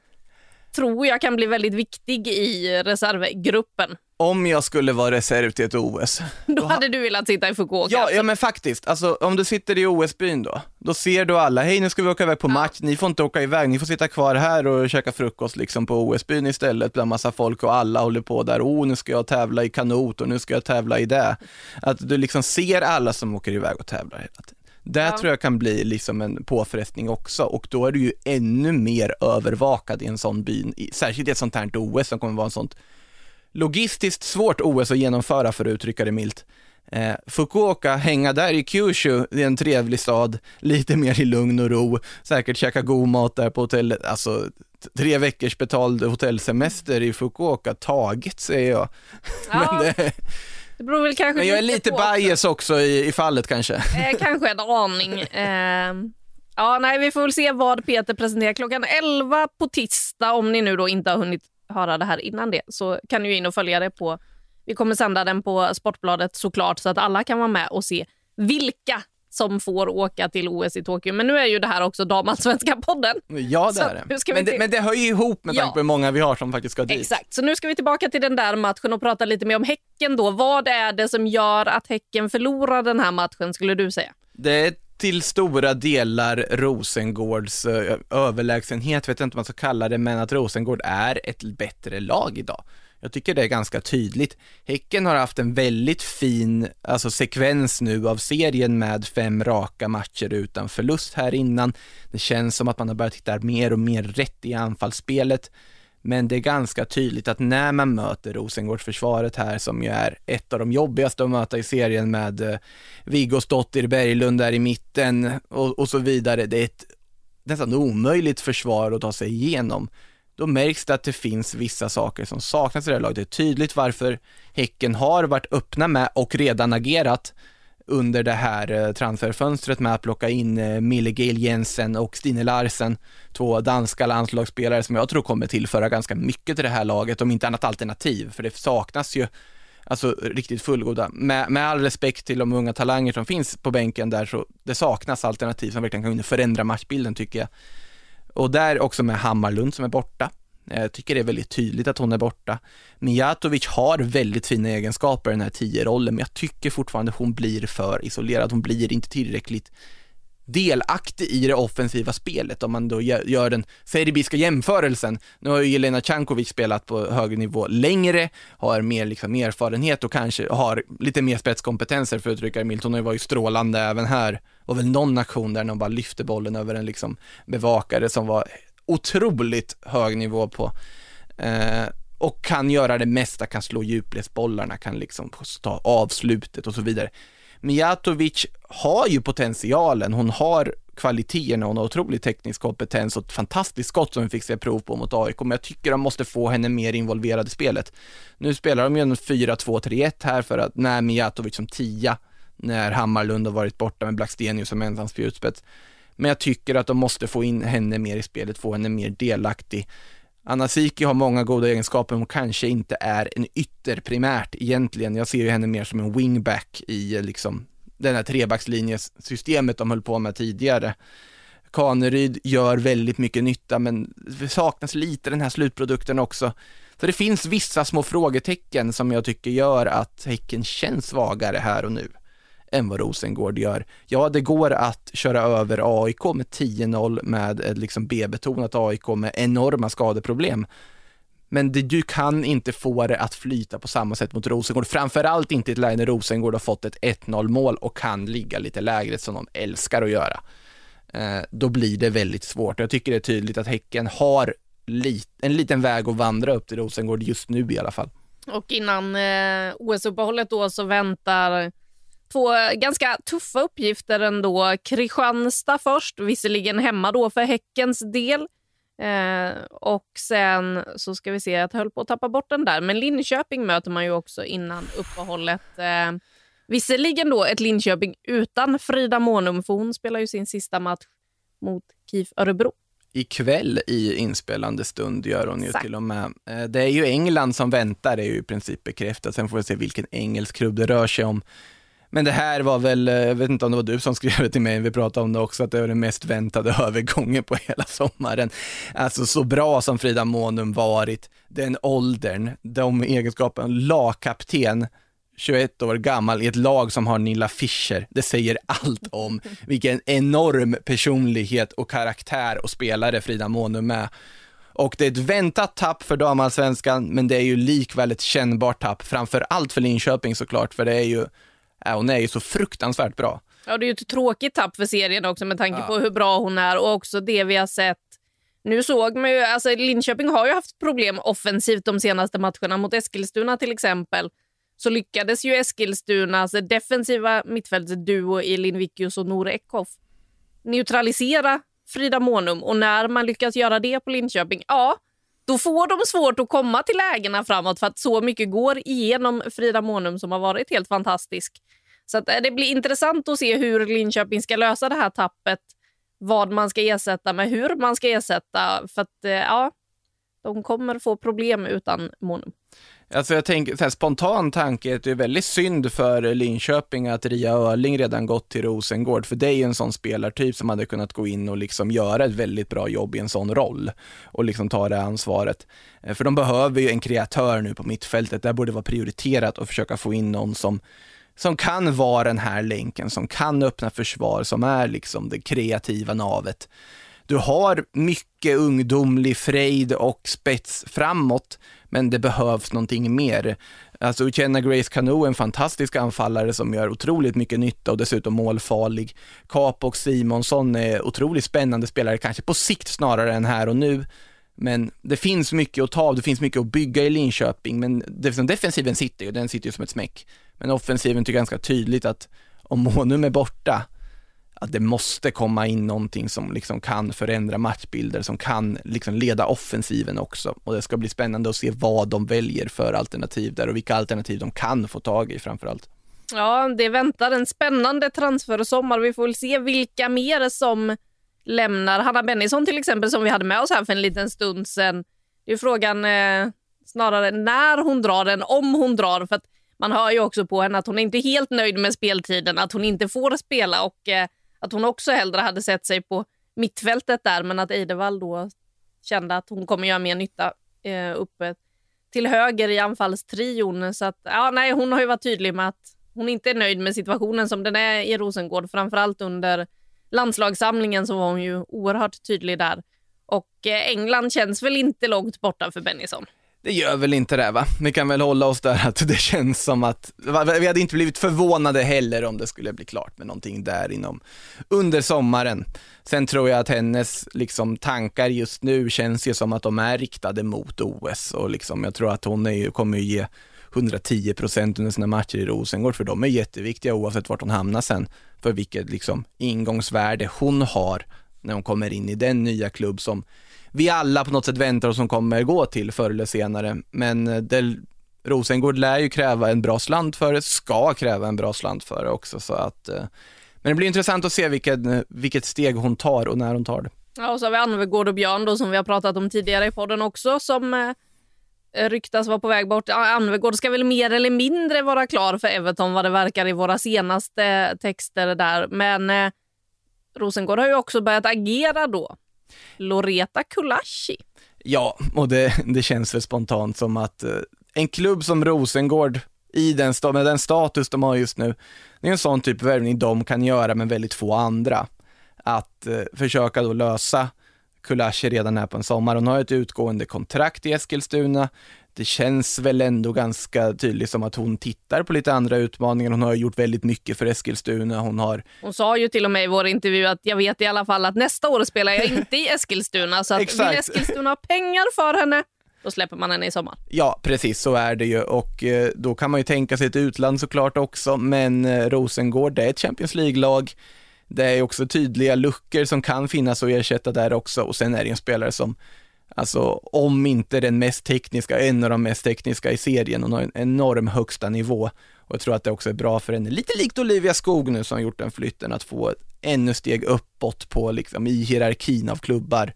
tror jag kan bli väldigt viktig i reservgruppen. Om jag skulle vara reserv till ett OS, Då hade du velat sitta i Fukuoka. Ja, ja men faktiskt, alltså om du sitter i OS-byn då, då ser du alla, hej nu ska vi åka iväg på match, ni får inte åka iväg, ni får sitta kvar här och käka frukost liksom på OS-byn istället bland massa folk och alla håller på där, oh nu ska jag tävla i kanot och nu ska jag tävla i det. Att du liksom ser alla som åker iväg och tävlar hela tiden. Det Ja. tror jag kan bli liksom en påfrestning också och då är du ju ännu mer övervakad i en sån by, särskilt i ett sånt här OS som kommer vara en sånt logistiskt svårt OS att genomföra för att uttrycka det milt. Eh, Fukuoka, hänga där i Kyushu, det är en trevlig stad, lite mer i lugn och ro, säkert käka god mat där på hotellet, alltså tre veckors betald hotellsemester i Fukuoka, taget säger jag. Ja, Men, det, det beror väl kanske men jag är lite bias också i, i fallet kanske. Eh, kanske en aning. Eh, ja, nej, vi får väl se vad Peter presenterar klockan 11 på tisdag. Om ni nu då inte har hunnit höra det här innan det så kan ju in och följa det på... Vi kommer sända den på Sportbladet såklart så att alla kan vara med och se vilka som får åka till OS i Tokyo. Men nu är ju det här också damallsvenska podden. Ja, det är det. Men, det. men det hör ju ihop med Ja. tanke på hur många vi har som faktiskt ska dit. Exakt, så nu ska vi tillbaka till den där matchen och prata lite mer om Häcken då. Vad är det som gör att Häcken förlorar den här matchen skulle du säga? Det är till stora delar Rosengårds eh, överlägsenhet, vet jag inte vad man ska kalla det, men att Rosengård är ett bättre lag idag. Jag tycker det är ganska tydligt. Häcken har haft en väldigt fin alltså, sekvens nu av serien med fem raka matcher utan förlust här innan. Det känns som att man har börjat hitta mer och mer rätt i anfallsspelet. Men det är ganska tydligt att när man möter Rosengårdsförsvaret här, som ju är ett av de jobbigaste att möta i serien med eh, Viggo Berglund där i mitten och, och så vidare, det är ett nästan omöjligt försvar att ta sig igenom. Då märks det att det finns vissa saker som saknas i det här laget. Det är tydligt varför Häcken har varit öppna med och redan agerat under det här eh, transferfönstret med att plocka in eh, Mille Gail Jensen och Stine Larsen, två danska landslagsspelare som jag tror kommer tillföra ganska mycket till det här laget, om inte annat alternativ, för det saknas ju alltså riktigt fullgoda. Med, med all respekt till de unga talanger som finns på bänken där så det saknas alternativ som verkligen kan förändra matchbilden tycker jag. Och där också med Hammarlund som är borta. Eh, jag tycker det är väldigt tydligt att hon är borta. Mijatovic har väldigt fina egenskaper i den här 10-rollen, men jag tycker fortfarande hon blir för isolerad. Hon blir inte tillräckligt delaktig i det offensiva spelet om man då gör den serbiska jämförelsen. Nu har ju Jelena Cankovic spelat på högre nivå längre, har mer liksom erfarenhet och kanske har lite mer spetskompetenser för att uttrycka det milt. Hon har ju varit strålande även här. Det var väl någon aktion där hon bara lyfte bollen över en liksom bevakare som var otroligt hög nivå på. Eh, och kan göra det mesta, kan slå djupledsbollarna, kan liksom ta avslutet och så vidare. Mijatovic har ju potentialen, hon har kvaliteterna, hon har otrolig teknisk kompetens och ett fantastiskt skott som vi fick se prov på mot AIK, men jag tycker de måste få henne mer involverad i spelet. Nu spelar de ju en 4-2-3-1 här för att när Mijatovic som tia, när Hammarlund har varit borta med Blackstenius som ensam spjutspets. Men jag tycker att de måste få in henne mer i spelet, få henne mer delaktig. Anna Siki har många goda egenskaper, men hon kanske inte är en ytter primärt egentligen. Jag ser ju henne mer som en wingback i eh, liksom den här trebackslinjesystemet de höll på med tidigare. Kaneryd gör väldigt mycket nytta, men det saknas lite den här slutprodukten också. Så det finns vissa små frågetecken som jag tycker gör att Häcken känns svagare här och nu än vad Rosengård gör. Ja, det går att köra över AIK med 10-0 med ett liksom B-betonat AIK med enorma skadeproblem. Men det, du kan inte få det att flyta på samma sätt mot Rosengård, framförallt inte i ett läge när Rosengård har fått ett 1-0 mål och kan ligga lite lägre som de älskar att göra. Eh, då blir det väldigt svårt. Jag tycker det är tydligt att Häcken har lit, en liten väg att vandra upp till Rosengård just nu i alla fall. Och innan eh, OS-uppehållet då så väntar två ganska tuffa uppgifter ändå. Kristianstad först, visserligen hemma då för Häckens del. Eh, och sen så ska vi se, jag höll på att tappa bort den där, men Linköping möter man ju också innan uppehållet. Eh, visserligen då ett Linköping utan Frida Månum, för hon spelar ju sin sista match mot KIF Örebro. Ikväll i inspelande stund gör hon ju Exakt. till och med. Eh, det är ju England som väntar, det är ju i princip bekräftat. Sen får vi se vilken engelsk klubb det rör sig om. Men det här var väl, eh, jag vet inte om det var du som skrev det till mig, vi pratade om det också, att det var den mest väntade övergången på hela sommaren. Alltså så bra som Frida Månum varit, den åldern, de egenskaperna, lagkapten, 21 år gammal i ett lag som har Nilla Fischer. Det säger allt om vilken enorm personlighet och karaktär och spelare Frida Månum är. Och det är ett väntat tapp för damallsvenskan, men det är ju likväl ett kännbart tapp, framför allt för Linköping såklart, för det är ju Äh, hon är ju så fruktansvärt bra. Ja, det är ju ett tråkigt tapp för serien också med tanke ja. på hur bra hon är och också det vi har sett. Nu såg man ju, alltså Linköping har ju haft problem offensivt de senaste matcherna. Mot Eskilstuna till exempel så lyckades ju Eskilstunas defensiva mittfältsduo i Lindvikius och Nore Eckhoff neutralisera Frida Månum och när man lyckas göra det på Linköping, ja, då får de svårt att komma till lägena framåt för att så mycket går igenom Frida Månum som har varit helt fantastisk. Så att, eh, det blir intressant att se hur Linköping ska lösa det här tappet. Vad man ska ersätta med hur man ska ersätta. För att eh, ja, de kommer få problem utan Månum. Alltså jag tänker, så här, spontan tanke, att det är väldigt synd för Linköping att Ria Öling redan gått till Rosengård, för det är ju en sån spelartyp som hade kunnat gå in och liksom göra ett väldigt bra jobb i en sån roll och liksom ta det ansvaret. Eh, för de behöver ju en kreatör nu på mittfältet, där borde vara prioriterat att försöka få in någon som som kan vara den här länken, som kan öppna försvar, som är liksom det kreativa navet. Du har mycket ungdomlig frejd och spets framåt, men det behövs någonting mer. Alltså Uchenna Grace Cano är en fantastisk anfallare som gör otroligt mycket nytta och dessutom målfarlig. Kap och Simonsson är otroligt spännande spelare, kanske på sikt snarare än här och nu. Men det finns mycket att ta av, det finns mycket att bygga i Linköping, men defensiven sitter ju, den sitter ju som ett smäck. Men offensiven tycker ganska tydligt att om Monum är borta, att det måste komma in någonting som liksom kan förändra matchbilder, som kan liksom leda offensiven också. Och det ska bli spännande att se vad de väljer för alternativ där och vilka alternativ de kan få tag i framförallt. Ja, det väntar en spännande transfersommar. Vi får väl se vilka mer som lämnar. Hanna Bennison till exempel som vi hade med oss här för en liten stund sedan. Det är frågan eh, snarare när hon drar än om hon drar. För att man hör ju också på henne att hon inte är helt nöjd med speltiden, att hon inte får spela och eh, att hon också hellre hade sett sig på mittfältet där men att Eidevall då kände att hon kommer göra mer nytta eh, uppe till höger i anfallstrion. Så att, ja, nej, hon har ju varit tydlig med att hon inte är nöjd med situationen som den är i Rosengård. Framförallt under landslagssamlingen så var hon ju oerhört tydlig där. Och eh, England känns väl inte långt borta för Bennison. Det gör väl inte det va? Vi kan väl hålla oss där att det känns som att, vi hade inte blivit förvånade heller om det skulle bli klart med någonting där inom, under sommaren. Sen tror jag att hennes liksom tankar just nu känns ju som att de är riktade mot OS och liksom jag tror att hon är, kommer ju ge 110 procent under sina matcher i Rosengård, för de är jätteviktiga oavsett vart hon hamnar sen, för vilket liksom ingångsvärde hon har när hon kommer in i den nya klubb som vi alla på något sätt väntar oss som kommer gå till förr eller senare. Men eh, det, Rosengård lär ju kräva en bra slant för det, ska kräva en bra slant för det också. Så att, eh, men det blir intressant att se vilket, eh, vilket steg hon tar och när hon tar det. Ja, och så har vi Anvegård och Björn då, som vi har pratat om tidigare i podden också, som ryktas vara på väg bort. Anvegård ska väl mer eller mindre vara klar för Everton vad det verkar i våra senaste texter där. Men eh, Rosengård har ju också börjat agera då. Loreta Kulashi. Ja, och det, det känns väl spontant som att eh, en klubb som Rosengård i den, med den status de har just nu, det är en sån typ av värvning de kan göra med väldigt få andra. Att eh, försöka då lösa Kulashi redan här på en sommar. Hon har ett utgående kontrakt i Eskilstuna. Det känns väl ändå ganska tydligt som att hon tittar på lite andra utmaningar. Hon har gjort väldigt mycket för Eskilstuna. Hon, har... hon sa ju till och med i vår intervju att jag vet i alla fall att nästa år spelar jag inte i Eskilstuna. Så att vill Eskilstuna ha pengar för henne då släpper man henne i sommar. Ja, precis så är det ju och eh, då kan man ju tänka sig ett utland såklart också, men eh, Rosengård, det är ett Champions League-lag. Det är också tydliga luckor som kan finnas att ersätta där också och sen är det en spelare som Alltså om inte den mest tekniska, en av de mest tekniska i serien. Hon har en enorm högsta nivå. Och jag tror att det också är bra för henne, lite likt Olivia Skog nu som har gjort den flytten, att få ett ännu steg uppåt på liksom i hierarkin av klubbar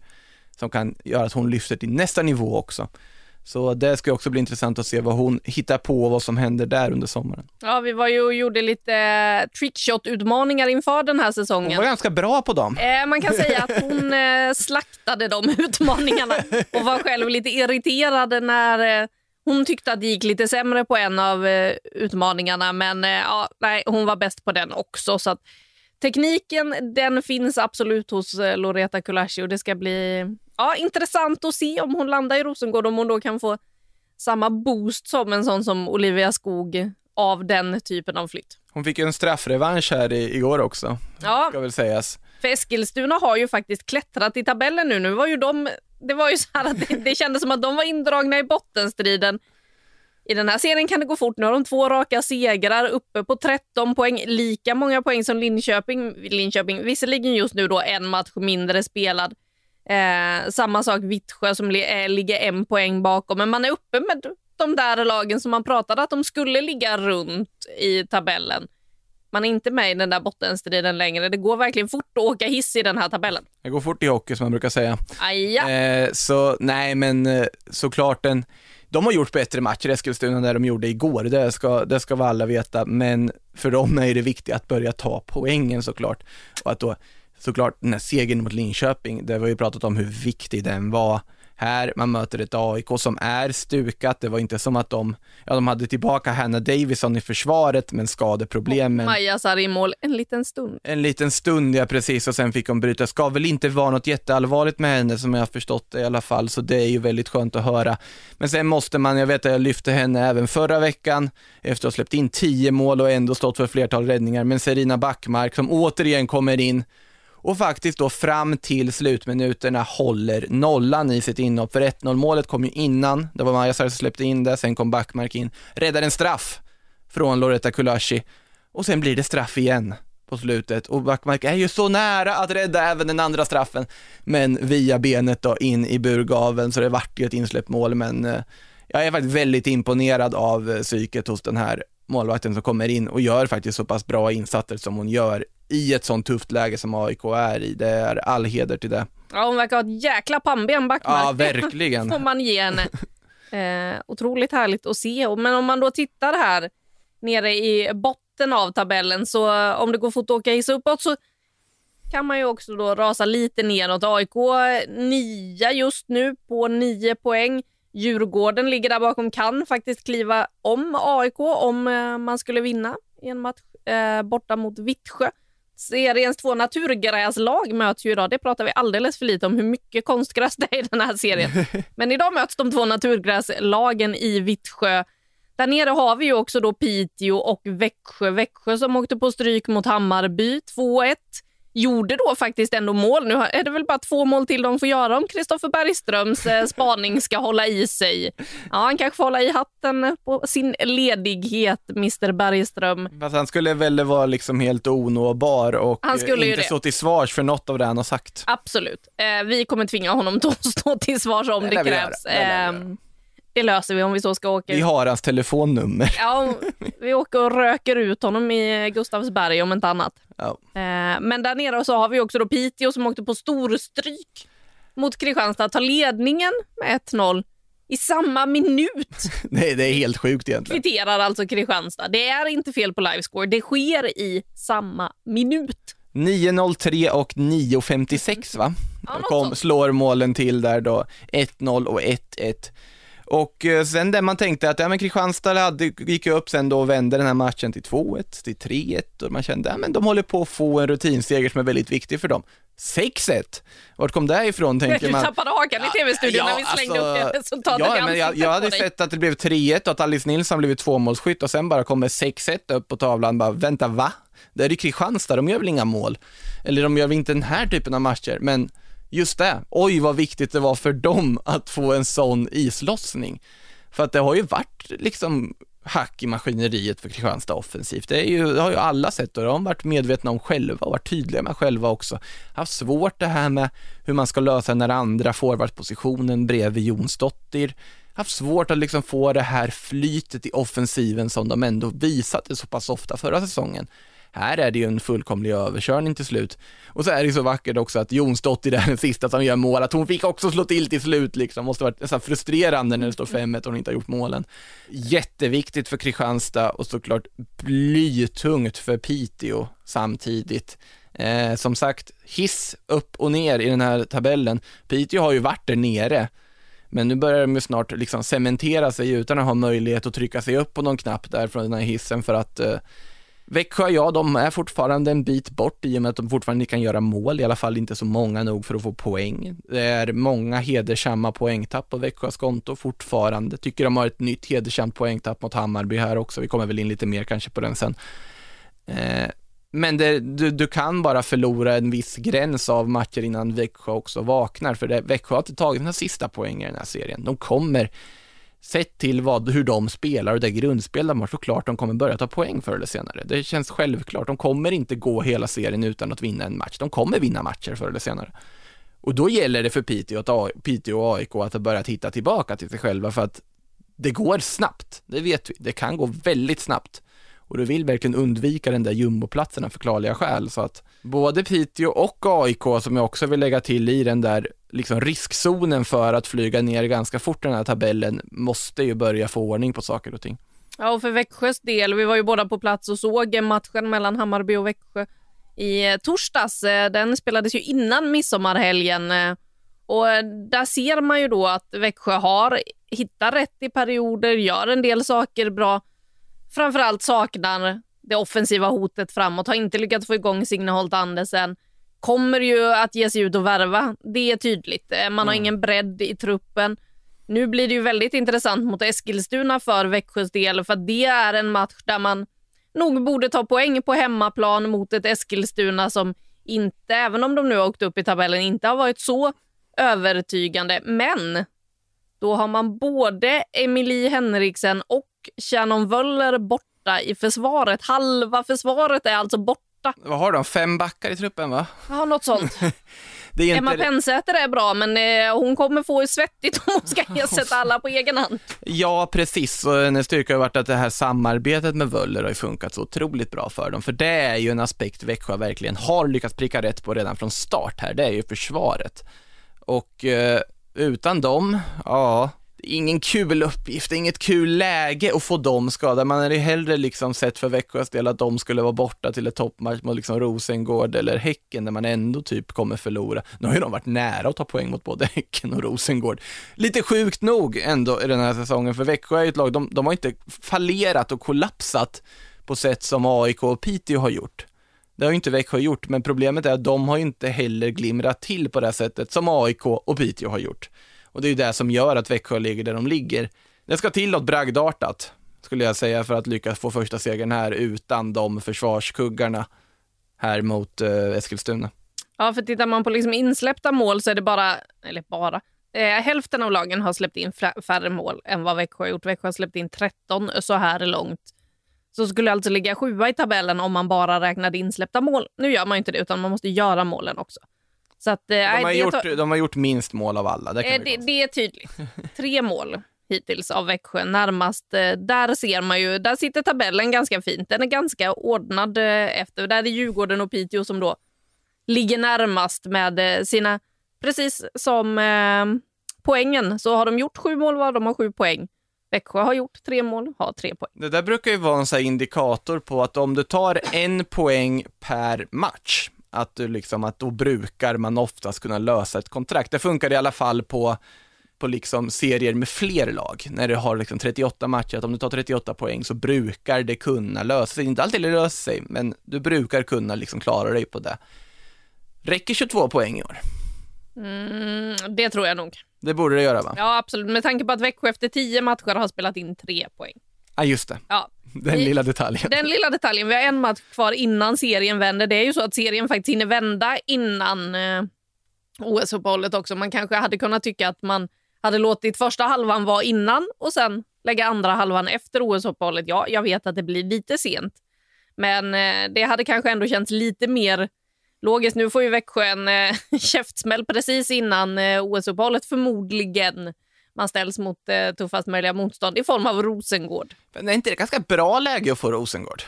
som kan göra att hon lyfter till nästa nivå också. Så det ska också bli intressant att se vad hon hittar på och vad som händer där under sommaren. Ja, vi var ju och gjorde lite trickshot-utmaningar inför den här säsongen. Hon var ganska bra på dem. Eh, man kan säga att hon eh, slaktade de utmaningarna och var själv lite irriterad när eh, hon tyckte att det gick lite sämre på en av eh, utmaningarna. Men ja, nej, hon var bäst på den också. Så att, tekniken den finns absolut hos Loreta Kulashi och det ska bli ja, intressant att se om hon landar i Rosengård, om hon då kan få samma boost som en sån som Olivia Skog av den typen av flytt. Hon fick ju en straffrevansch här i, igår också, ja. ska väl sägas. För Eskilstuna har ju faktiskt klättrat i tabellen nu. Nu var ju de, det var ju så att det, det kändes som att de var indragna i bottenstriden. I den här serien kan det gå fort. Nu har de två raka segrar uppe på 13 poäng. Lika många poäng som Linköping. Linköping visserligen just nu då en match mindre spelad. Eh, samma sak Vittsjö som li eh, ligger en poäng bakom. Men man är uppe med de där lagen som man pratade att de skulle ligga runt i tabellen. Man är inte med i den där bottenstriden längre. Det går verkligen fort att åka hiss i den här tabellen. Det går fort i hockey som man brukar säga. Aja. Eh, så nej, men eh, såklart en de har gjort bättre matcher Eskilstuna än det de gjorde igår, det ska, det ska vi alla veta, men för dem är det viktigt att börja ta poängen såklart. Och att då såklart den här segern mot Linköping, det har vi ju pratat om hur viktig den var. Här, man möter ett AIK som är stukat, det var inte som att de, ja de hade tillbaka Hanna Davison i försvaret men skadeproblemen. Maja Sarri i mål en liten stund. En liten stund, ja precis, och sen fick hon bryta. Ska väl inte vara något jätteallvarligt med henne som jag har förstått det i alla fall, så det är ju väldigt skönt att höra. Men sen måste man, jag vet att jag lyfte henne även förra veckan, efter att ha släppt in tio mål och ändå stått för flertal räddningar, men Serina Backmark som återigen kommer in och faktiskt då fram till slutminuterna håller nollan i sitt inhopp. För 1-0 målet kom ju innan, det var Majasar som släppte in det, sen kom Backmark in, räddar en straff från Loretta Kulashi. Och sen blir det straff igen på slutet. Och Backmark är ju så nära att rädda även den andra straffen, men via benet då in i burgaveln. Så det vart ju ett insläppt mål, men eh, jag är faktiskt väldigt imponerad av eh, psyket hos den här målvakten som kommer in och gör faktiskt så pass bra insatser som hon gör i ett sånt tufft läge som AIK är i. Det är all heder till det. Ja, hon verkar ha ett jäkla pannben Backmark. Ja, verkligen. får man ge henne. Eh, otroligt härligt att se. Men om man då tittar här nere i botten av tabellen så om det går fort att åka hiss uppåt så kan man ju också då rasa lite neråt. AIK nia just nu på nio poäng. Djurgården ligger där bakom, kan faktiskt kliva om AIK om eh, man skulle vinna i en match eh, borta mot Vittsjö. Seriens två naturgräslag möts ju idag. Det pratar vi alldeles för lite om hur mycket konstgräs det är i den här serien. Men idag möts de två naturgräslagen i Vittsjö. Där nere har vi ju också då Piteå och Växjö. Växjö som åkte på stryk mot Hammarby 2-1 gjorde då faktiskt ändå mål. Nu är det väl bara två mål till de får göra om Kristoffer Bergströms eh, spaning ska hålla i sig. Ja, han kanske får hålla i hatten på sin ledighet, Mr Bergström. Fast han skulle väl vara liksom helt onåbar och Han skulle inte stå till svars för något av det han har sagt. Absolut. Eh, vi kommer tvinga honom att stå till svars om Det det, krävs. Det det löser vi om vi så ska åka Vi ut. har hans telefonnummer. Ja, vi åker och röker ut honom i Gustavsberg om inte annat. Ja. Eh, men där nere så har vi också då Piteå som åkte på storstryk mot Kristianstad. Tar ledningen med 1-0 i samma minut. Nej, det är helt sjukt egentligen. Kvitterar alltså Kristianstad. Det är inte fel på livescore. Det sker i samma minut. 9.03 och 9.56 va? Ja, Kom, slår målen till där då, 1-0 och 1-1. Och eh, sen där man tänkte att ja, men Kristianstad hade, gick ju upp sen då och vände den här matchen till 2-1, till 3-1 och man kände ja, de håller på att få en rutinseger som är väldigt viktig för dem. 6-1, vart kom det ifrån tänker Du man? tappade hakan i tv-studion när vi slängde upp det resultatet ja, men jag, jag hade sett att det blev 3-1 och att Alice Nilsson blivit tvåmålsskytt och sen bara kommer 6-1 upp på tavlan. Bara, vänta, va? Det är ju Kristianstad, de gör väl inga mål? Eller de gör väl inte den här typen av matcher? Men just det, oj vad viktigt det var för dem att få en sån islossning. För att det har ju varit liksom hack i maskineriet för Kristianstad offensivt. Det, är ju, det har ju alla sett och det har de varit medvetna om själva och varit tydliga med själva också. Haft svårt det här med hur man ska lösa den andra forwardpositionen bredvid Jonsdottir. Haft svårt att liksom få det här flytet i offensiven som de ändå visade så pass ofta förra säsongen. Här är det ju en fullkomlig överkörning till slut. Och så är det ju så vackert också att Jonsdottir är den sista som gör mål, att hon fick också slå till till slut liksom. Måste varit nästan frustrerande när det står 5-1 och hon inte har gjort målen. Jätteviktigt för Kristianstad och såklart blytungt för Piteå samtidigt. Eh, som sagt, hiss upp och ner i den här tabellen. Piteå har ju varit där nere, men nu börjar de ju snart liksom cementera sig utan att ha möjlighet att trycka sig upp på någon knapp där från den här hissen för att eh, Växjö, ja, de är fortfarande en bit bort i och med att de fortfarande inte kan göra mål, i alla fall inte så många nog för att få poäng. Det är många hedersamma poängtapp på Växjös konto fortfarande. Tycker de har ett nytt hedersamt poängtapp mot Hammarby här också. Vi kommer väl in lite mer kanske på den sen. Eh, men det, du, du kan bara förlora en viss gräns av matcher innan Växjö också vaknar, för det, Växjö har inte tagit några sista poäng i den här serien. De kommer sett till vad, hur de spelar och det grundspel de har, såklart de kommer börja ta poäng förr eller senare. Det känns självklart. De kommer inte gå hela serien utan att vinna en match. De kommer vinna matcher förr eller senare. Och då gäller det för Piteå, att Piteå och AIK att börja titta tillbaka till sig själva för att det går snabbt. Det vet vi. Det kan gå väldigt snabbt. Och du vill verkligen undvika den där jumboplatsen av förklarliga skäl. Så att både Piteå och AIK, som jag också vill lägga till i den där liksom riskzonen för att flyga ner ganska fort i den här tabellen, måste ju börja få ordning på saker och ting. Ja, och för Växjös del, vi var ju båda på plats och såg matchen mellan Hammarby och Växjö i eh, torsdags. Eh, den spelades ju innan midsommarhelgen eh, och där ser man ju då att Växjö har hittat rätt i perioder, gör en del saker bra. Framförallt saknar det offensiva hotet framåt, har inte lyckats få igång Signe Holt Andersen. Kommer ju att ge sig ut och värva, det är tydligt. Eh, Man har ingen bredd i truppen. Nu blir det ju väldigt intressant mot Eskilstuna för Växjös del för det är en match där man nog borde ta poäng på hemmaplan mot ett Eskilstuna som inte, även om de nu har åkt upp i tabellen, inte har varit så övertygande. Men då har man både Emilie Henriksen och Shannon Wöller borta i försvaret. Halva försvaret är alltså borta borta. Vad har de? Fem backar i truppen va? Ja, något sånt. Det är Emma inte... Pensäter är bra, men eh, hon kommer få svettigt om hon ska ersätta alla på egen hand. Ja, precis. Och hennes styrka har varit att det här samarbetet med Wöller har funkat så otroligt bra för dem. För det är ju en aspekt Växjö verkligen har lyckats pricka rätt på redan från start här. Det är ju försvaret. Och eh, utan dem, ja, ingen kul uppgift, inget kul läge att få dem skadade. Man hade ju hellre liksom sett för Växjös del att de skulle vara borta till ett toppmatch mot liksom Rosengård eller Häcken där man ändå typ kommer förlora. Nu har ju de varit nära att ta poäng mot både Häcken och Rosengård. Lite sjukt nog ändå i den här säsongen, för Växjö är ju ett lag, de, de har inte fallerat och kollapsat på sätt som AIK och Piteå har gjort. Det har ju inte Växjö gjort, men problemet är att de har ju inte heller glimrat till på det sättet som AIK och Piteå har gjort. Och det är ju det som gör att Växjö ligger där de ligger. Det ska till något bragdartat, skulle jag säga, för att lyckas få första segern här utan de försvarskuggarna här mot eh, Eskilstuna. Ja, för tittar man på liksom insläppta mål så är det bara, eller bara, eh, hälften av lagen har släppt in färre mål än vad Växjö har gjort. Växjö har släppt in 13 så här långt. Så skulle alltså ligga sjua i tabellen om man bara räknade insläppta mål. Nu gör man inte det, utan man måste göra målen också. Så att, eh, de, har det, gjort, de har gjort minst mål av alla. Det, eh, det, det är tydligt. Tre mål hittills av Växjö. Närmast, eh, där ser man ju, där sitter tabellen ganska fint. Den är ganska ordnad eh, efter. Där är Djurgården och Piteå som då ligger närmast med sina, precis som eh, poängen, så har de gjort sju mål var, de har sju poäng. Växjö har gjort tre mål, har tre poäng. Det där brukar ju vara en sån indikator på att om du tar en poäng per match, att, du liksom, att då brukar man oftast kunna lösa ett kontrakt. Det funkar i alla fall på, på liksom serier med fler lag. När du har liksom 38 matcher, att om du tar 38 poäng så brukar det kunna lösa sig. Inte alltid lösa sig, men du brukar kunna liksom klara dig på det. Räcker 22 poäng i år? Mm, det tror jag nog. Det borde det göra va? Ja, absolut. Med tanke på att Växjö efter 10 matcher har spelat in tre poäng. Ja, just det. Ja. Den lilla detaljen. Den lilla detaljen. Vi har en match kvar innan serien vänder. Det är ju så att serien faktiskt hinner vända innan eh, OS-uppehållet också. Man kanske hade kunnat tycka att man hade låtit första halvan vara innan och sen lägga andra halvan efter OS-uppehållet. Ja, jag vet att det blir lite sent, men eh, det hade kanske ändå känts lite mer logiskt. Nu får ju Växjö en eh, käftsmäll precis innan eh, OS-uppehållet förmodligen man ställs mot eh, tuffast möjliga motstånd i form av Rosengård. Men är inte det ganska bra läge att få Rosengård?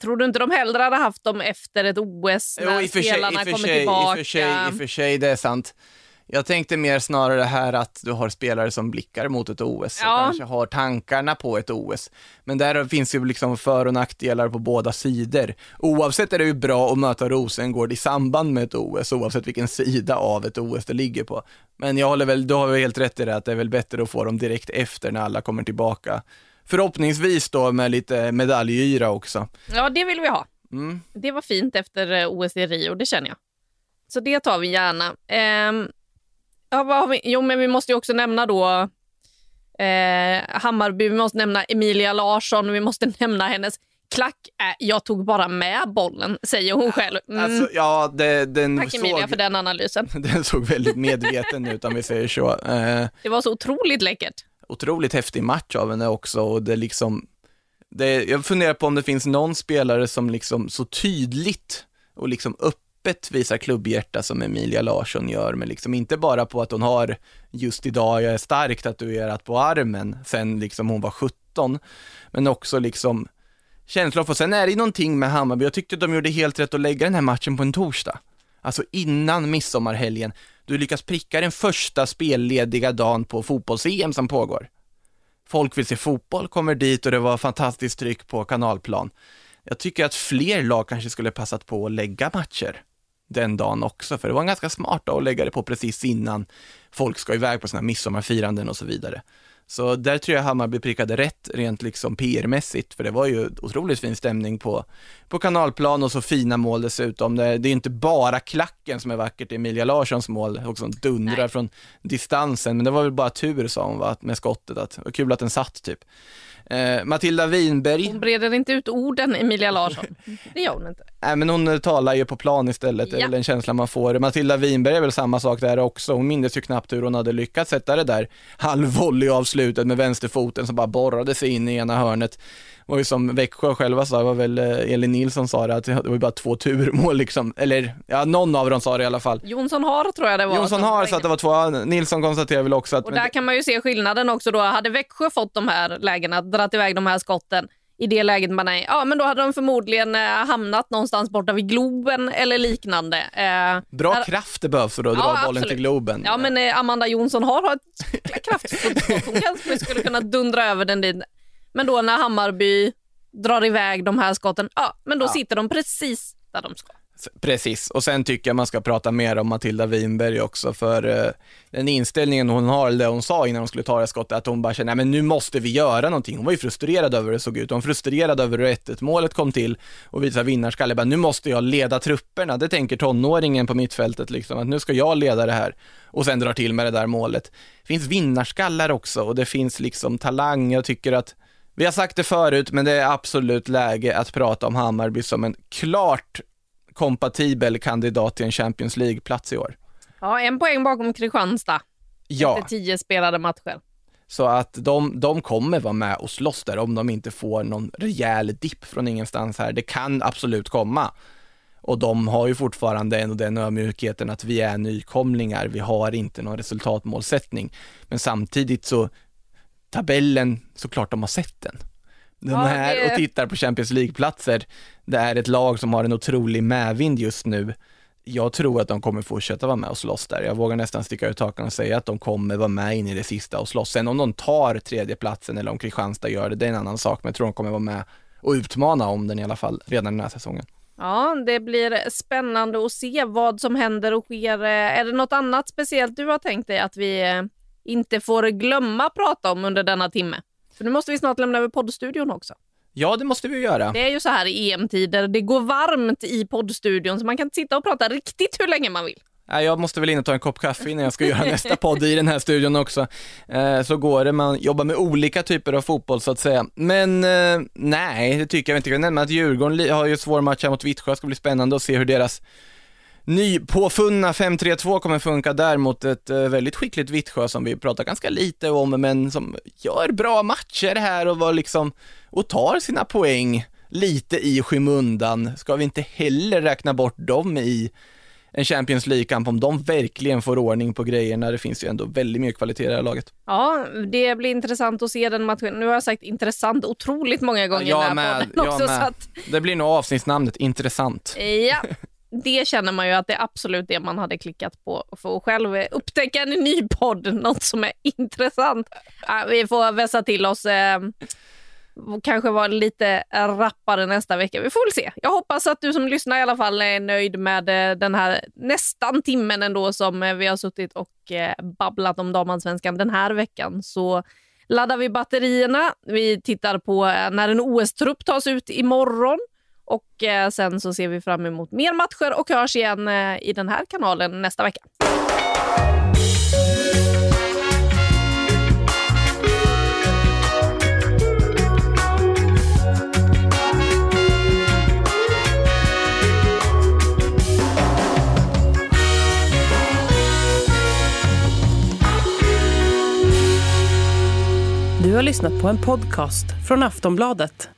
Tror du inte de hellre hade haft dem efter ett OS när jo, spelarna sig, kommer tillbaka? I och, för sig, I och för sig, det är sant. Jag tänkte mer snarare här att du har spelare som blickar mot ett OS ja. och kanske har tankarna på ett OS. Men där finns ju liksom för och nackdelar på båda sidor. Oavsett är det ju bra att möta Rosengård i samband med ett OS, oavsett vilken sida av ett OS det ligger på. Men jag håller väl, du har väl helt rätt i det att det är väl bättre att få dem direkt efter när alla kommer tillbaka. Förhoppningsvis då med lite medalgyra också. Ja, det vill vi ha. Mm. Det var fint efter eh, OS i Rio, det känner jag. Så det tar vi gärna. Um, Ja? Jo, men vi måste ju också nämna då eh, Hammarby, vi måste nämna Emilia Larsson, vi måste nämna hennes klack. Äh, jag tog bara med bollen, säger hon själv. Mm. Alltså, ja, det, den Tack Emilia såg, för den analysen. Den såg väldigt medveten ut om vi säger så. Eh, det var så otroligt läckert. Otroligt häftig match av henne också och det liksom, det, jag funderar på om det finns någon spelare som liksom så tydligt och liksom upp öppet visar klubbhjärta som Emilia Larsson gör, men liksom inte bara på att hon har just idag, jag är starkt tatuerat på armen, sen liksom hon var 17, men också liksom känslor. För sen är det någonting med Hammarby, jag tyckte de gjorde helt rätt att lägga den här matchen på en torsdag. Alltså innan midsommarhelgen. Du lyckas pricka den första spellediga dagen på fotbolls-EM som pågår. Folk vill se fotboll, kommer dit och det var fantastiskt tryck på kanalplan. Jag tycker att fler lag kanske skulle passat på att lägga matcher den dagen också, för det var en ganska smart dag att lägga det på precis innan folk ska iväg på sina midsommarfiranden och så vidare. Så där tror jag Hammarby prickade rätt rent liksom PR-mässigt, för det var ju otroligt fin stämning på, på kanalplan och så fina mål dessutom. Det, det är inte bara klacken som är vackert, Emilia Larssons mål, också dundrar Nej. från distansen, men det var väl bara tur sa hon va, med skottet, att det var kul att den satt typ. Eh, Matilda Winberg. Hon breder inte ut orden, Emilia Larsson. Det gör hon inte. Nej men hon talar ju på plan istället, det är Ja. väl en känsla man får. Matilda Winberg är väl samma sak där också, hon minns ju knappt hur hon hade lyckats sätta det där halvvolley avslutet med vänsterfoten som bara borrade sig in i ena hörnet. Ju som Växjö själva sa, det var väl eh, Elin Nilsson sa det, att det var bara två turmål liksom, eller ja, någon av dem sa det i alla fall. Jonsson har tror jag det var. Jonsson har så att det var två, Nilsson konstaterar väl också att Och men där kan man ju se skillnaden också då. Hade Växjö fått de här lägena, dratt iväg de här skotten, i det läget man är ja men då hade de förmodligen eh, hamnat någonstans borta vid Globen eller liknande. Eh, bra där- kraft det behövs för att dra Ja, bollen absolut. till Globen. Ja men eh, Amanda Jonsson har ett kraftfullt skott. Hon kanske skulle kunna dundra över den dit. Men då när Hammarby drar iväg de här skotten, ja men då Ja. sitter de precis där de ska. Precis, och sen tycker jag man ska prata mer om Matilda Winberg också för eh, den inställningen hon har, eller det hon sa innan hon skulle ta det skottet, att hon bara känner, nej men nu måste vi göra någonting. Hon var ju frustrerad över hur det såg ut, hon var frustrerad över hur 1 målet kom till och visade vinnarskalle, bara nu måste jag leda trupperna, det tänker tonåringen på mittfältet liksom, att nu ska jag leda det här och sen drar till med det där målet. Det finns vinnarskallar också och det finns liksom talang, jag tycker att vi har sagt det förut, men det är absolut läge att prata om Hammarby som en klart kompatibel kandidat till en Champions League-plats i år. Ja, en poäng bakom Kristianstad Ja, efter tio spelade matcher. så att de, de kommer vara med och slåss där om de inte får någon rejäl dipp från ingenstans här. Det kan absolut komma. Och de har ju fortfarande ändå den ödmjukheten att vi är nykomlingar, vi har inte någon resultatmålsättning. Men samtidigt så, tabellen, såklart de har sett den. De Ja, är det- och tittar på Champions League-platser. Det är ett lag som har en otrolig medvind just nu. Jag tror att de kommer fortsätta vara med och slåss där. Jag vågar nästan sticka ut hakan och säga att de kommer vara med in i det sista och slåss. Sen om de tar tredjeplatsen eller om Kristianstad gör det, det är en annan sak. Men jag tror de kommer vara med och utmana om den i alla fall redan den här säsongen. Ja, det blir spännande att se vad som händer och sker. Är det något annat speciellt du har tänkt dig att vi eh, inte får glömma prata om under denna timme? För nu måste vi snart lämna över poddstudion också. Ja, det måste vi göra. Det är ju så här i EM-tider, det går varmt i poddstudion så man kan sitta och prata riktigt hur länge man vill. Jag måste väl in och ta en kopp kaffe innan jag ska göra nästa podd i den här studion också. Eh, Så går det, man jobbar med olika typer av fotboll så att säga. Men eh, nej, det tycker jag inte. Jag kan nämna att Djurgården har ju svår match här mot Vittsjö, det ska bli spännande att se hur deras nypåfunna 5-3-2 kommer funka där mot ett eh, väldigt skickligt Vittsjö som vi pratar ganska lite om, men som gör bra matcher här och var liksom, och tar sina poäng lite i skymundan. Ska vi inte heller räkna bort dem i en Champions League-kamp om de verkligen får ordning på grejerna. Det finns ju ändå väldigt mycket kvalitet i det här laget. Ja, det blir intressant att se den matchen. Nu har jag sagt intressant otroligt många gånger i jag den här med, podden jag också. med. Så att, Det blir nog avsnittsnamnet, intressant. ja, det känner man ju att det är absolut det man hade klickat på för att själv upptäcka en ny podd, något som är intressant. Äh, vi får vässa till oss. och kanske vara lite rappare nästa vecka. Vi får väl se. Jag hoppas att du som lyssnar i alla fall är nöjd med eh, den här nästan timmen ändå som eh, vi har suttit och eh, babblat om damallsvenskan den här veckan. Så laddar vi batterierna. Vi tittar på när en OS-trupp tas ut imorgon. Och eh, sen så ser vi fram emot mer matcher och hörs igen eh, i den här kanalen nästa vecka. Du har lyssnat på en podcast från Aftonbladet.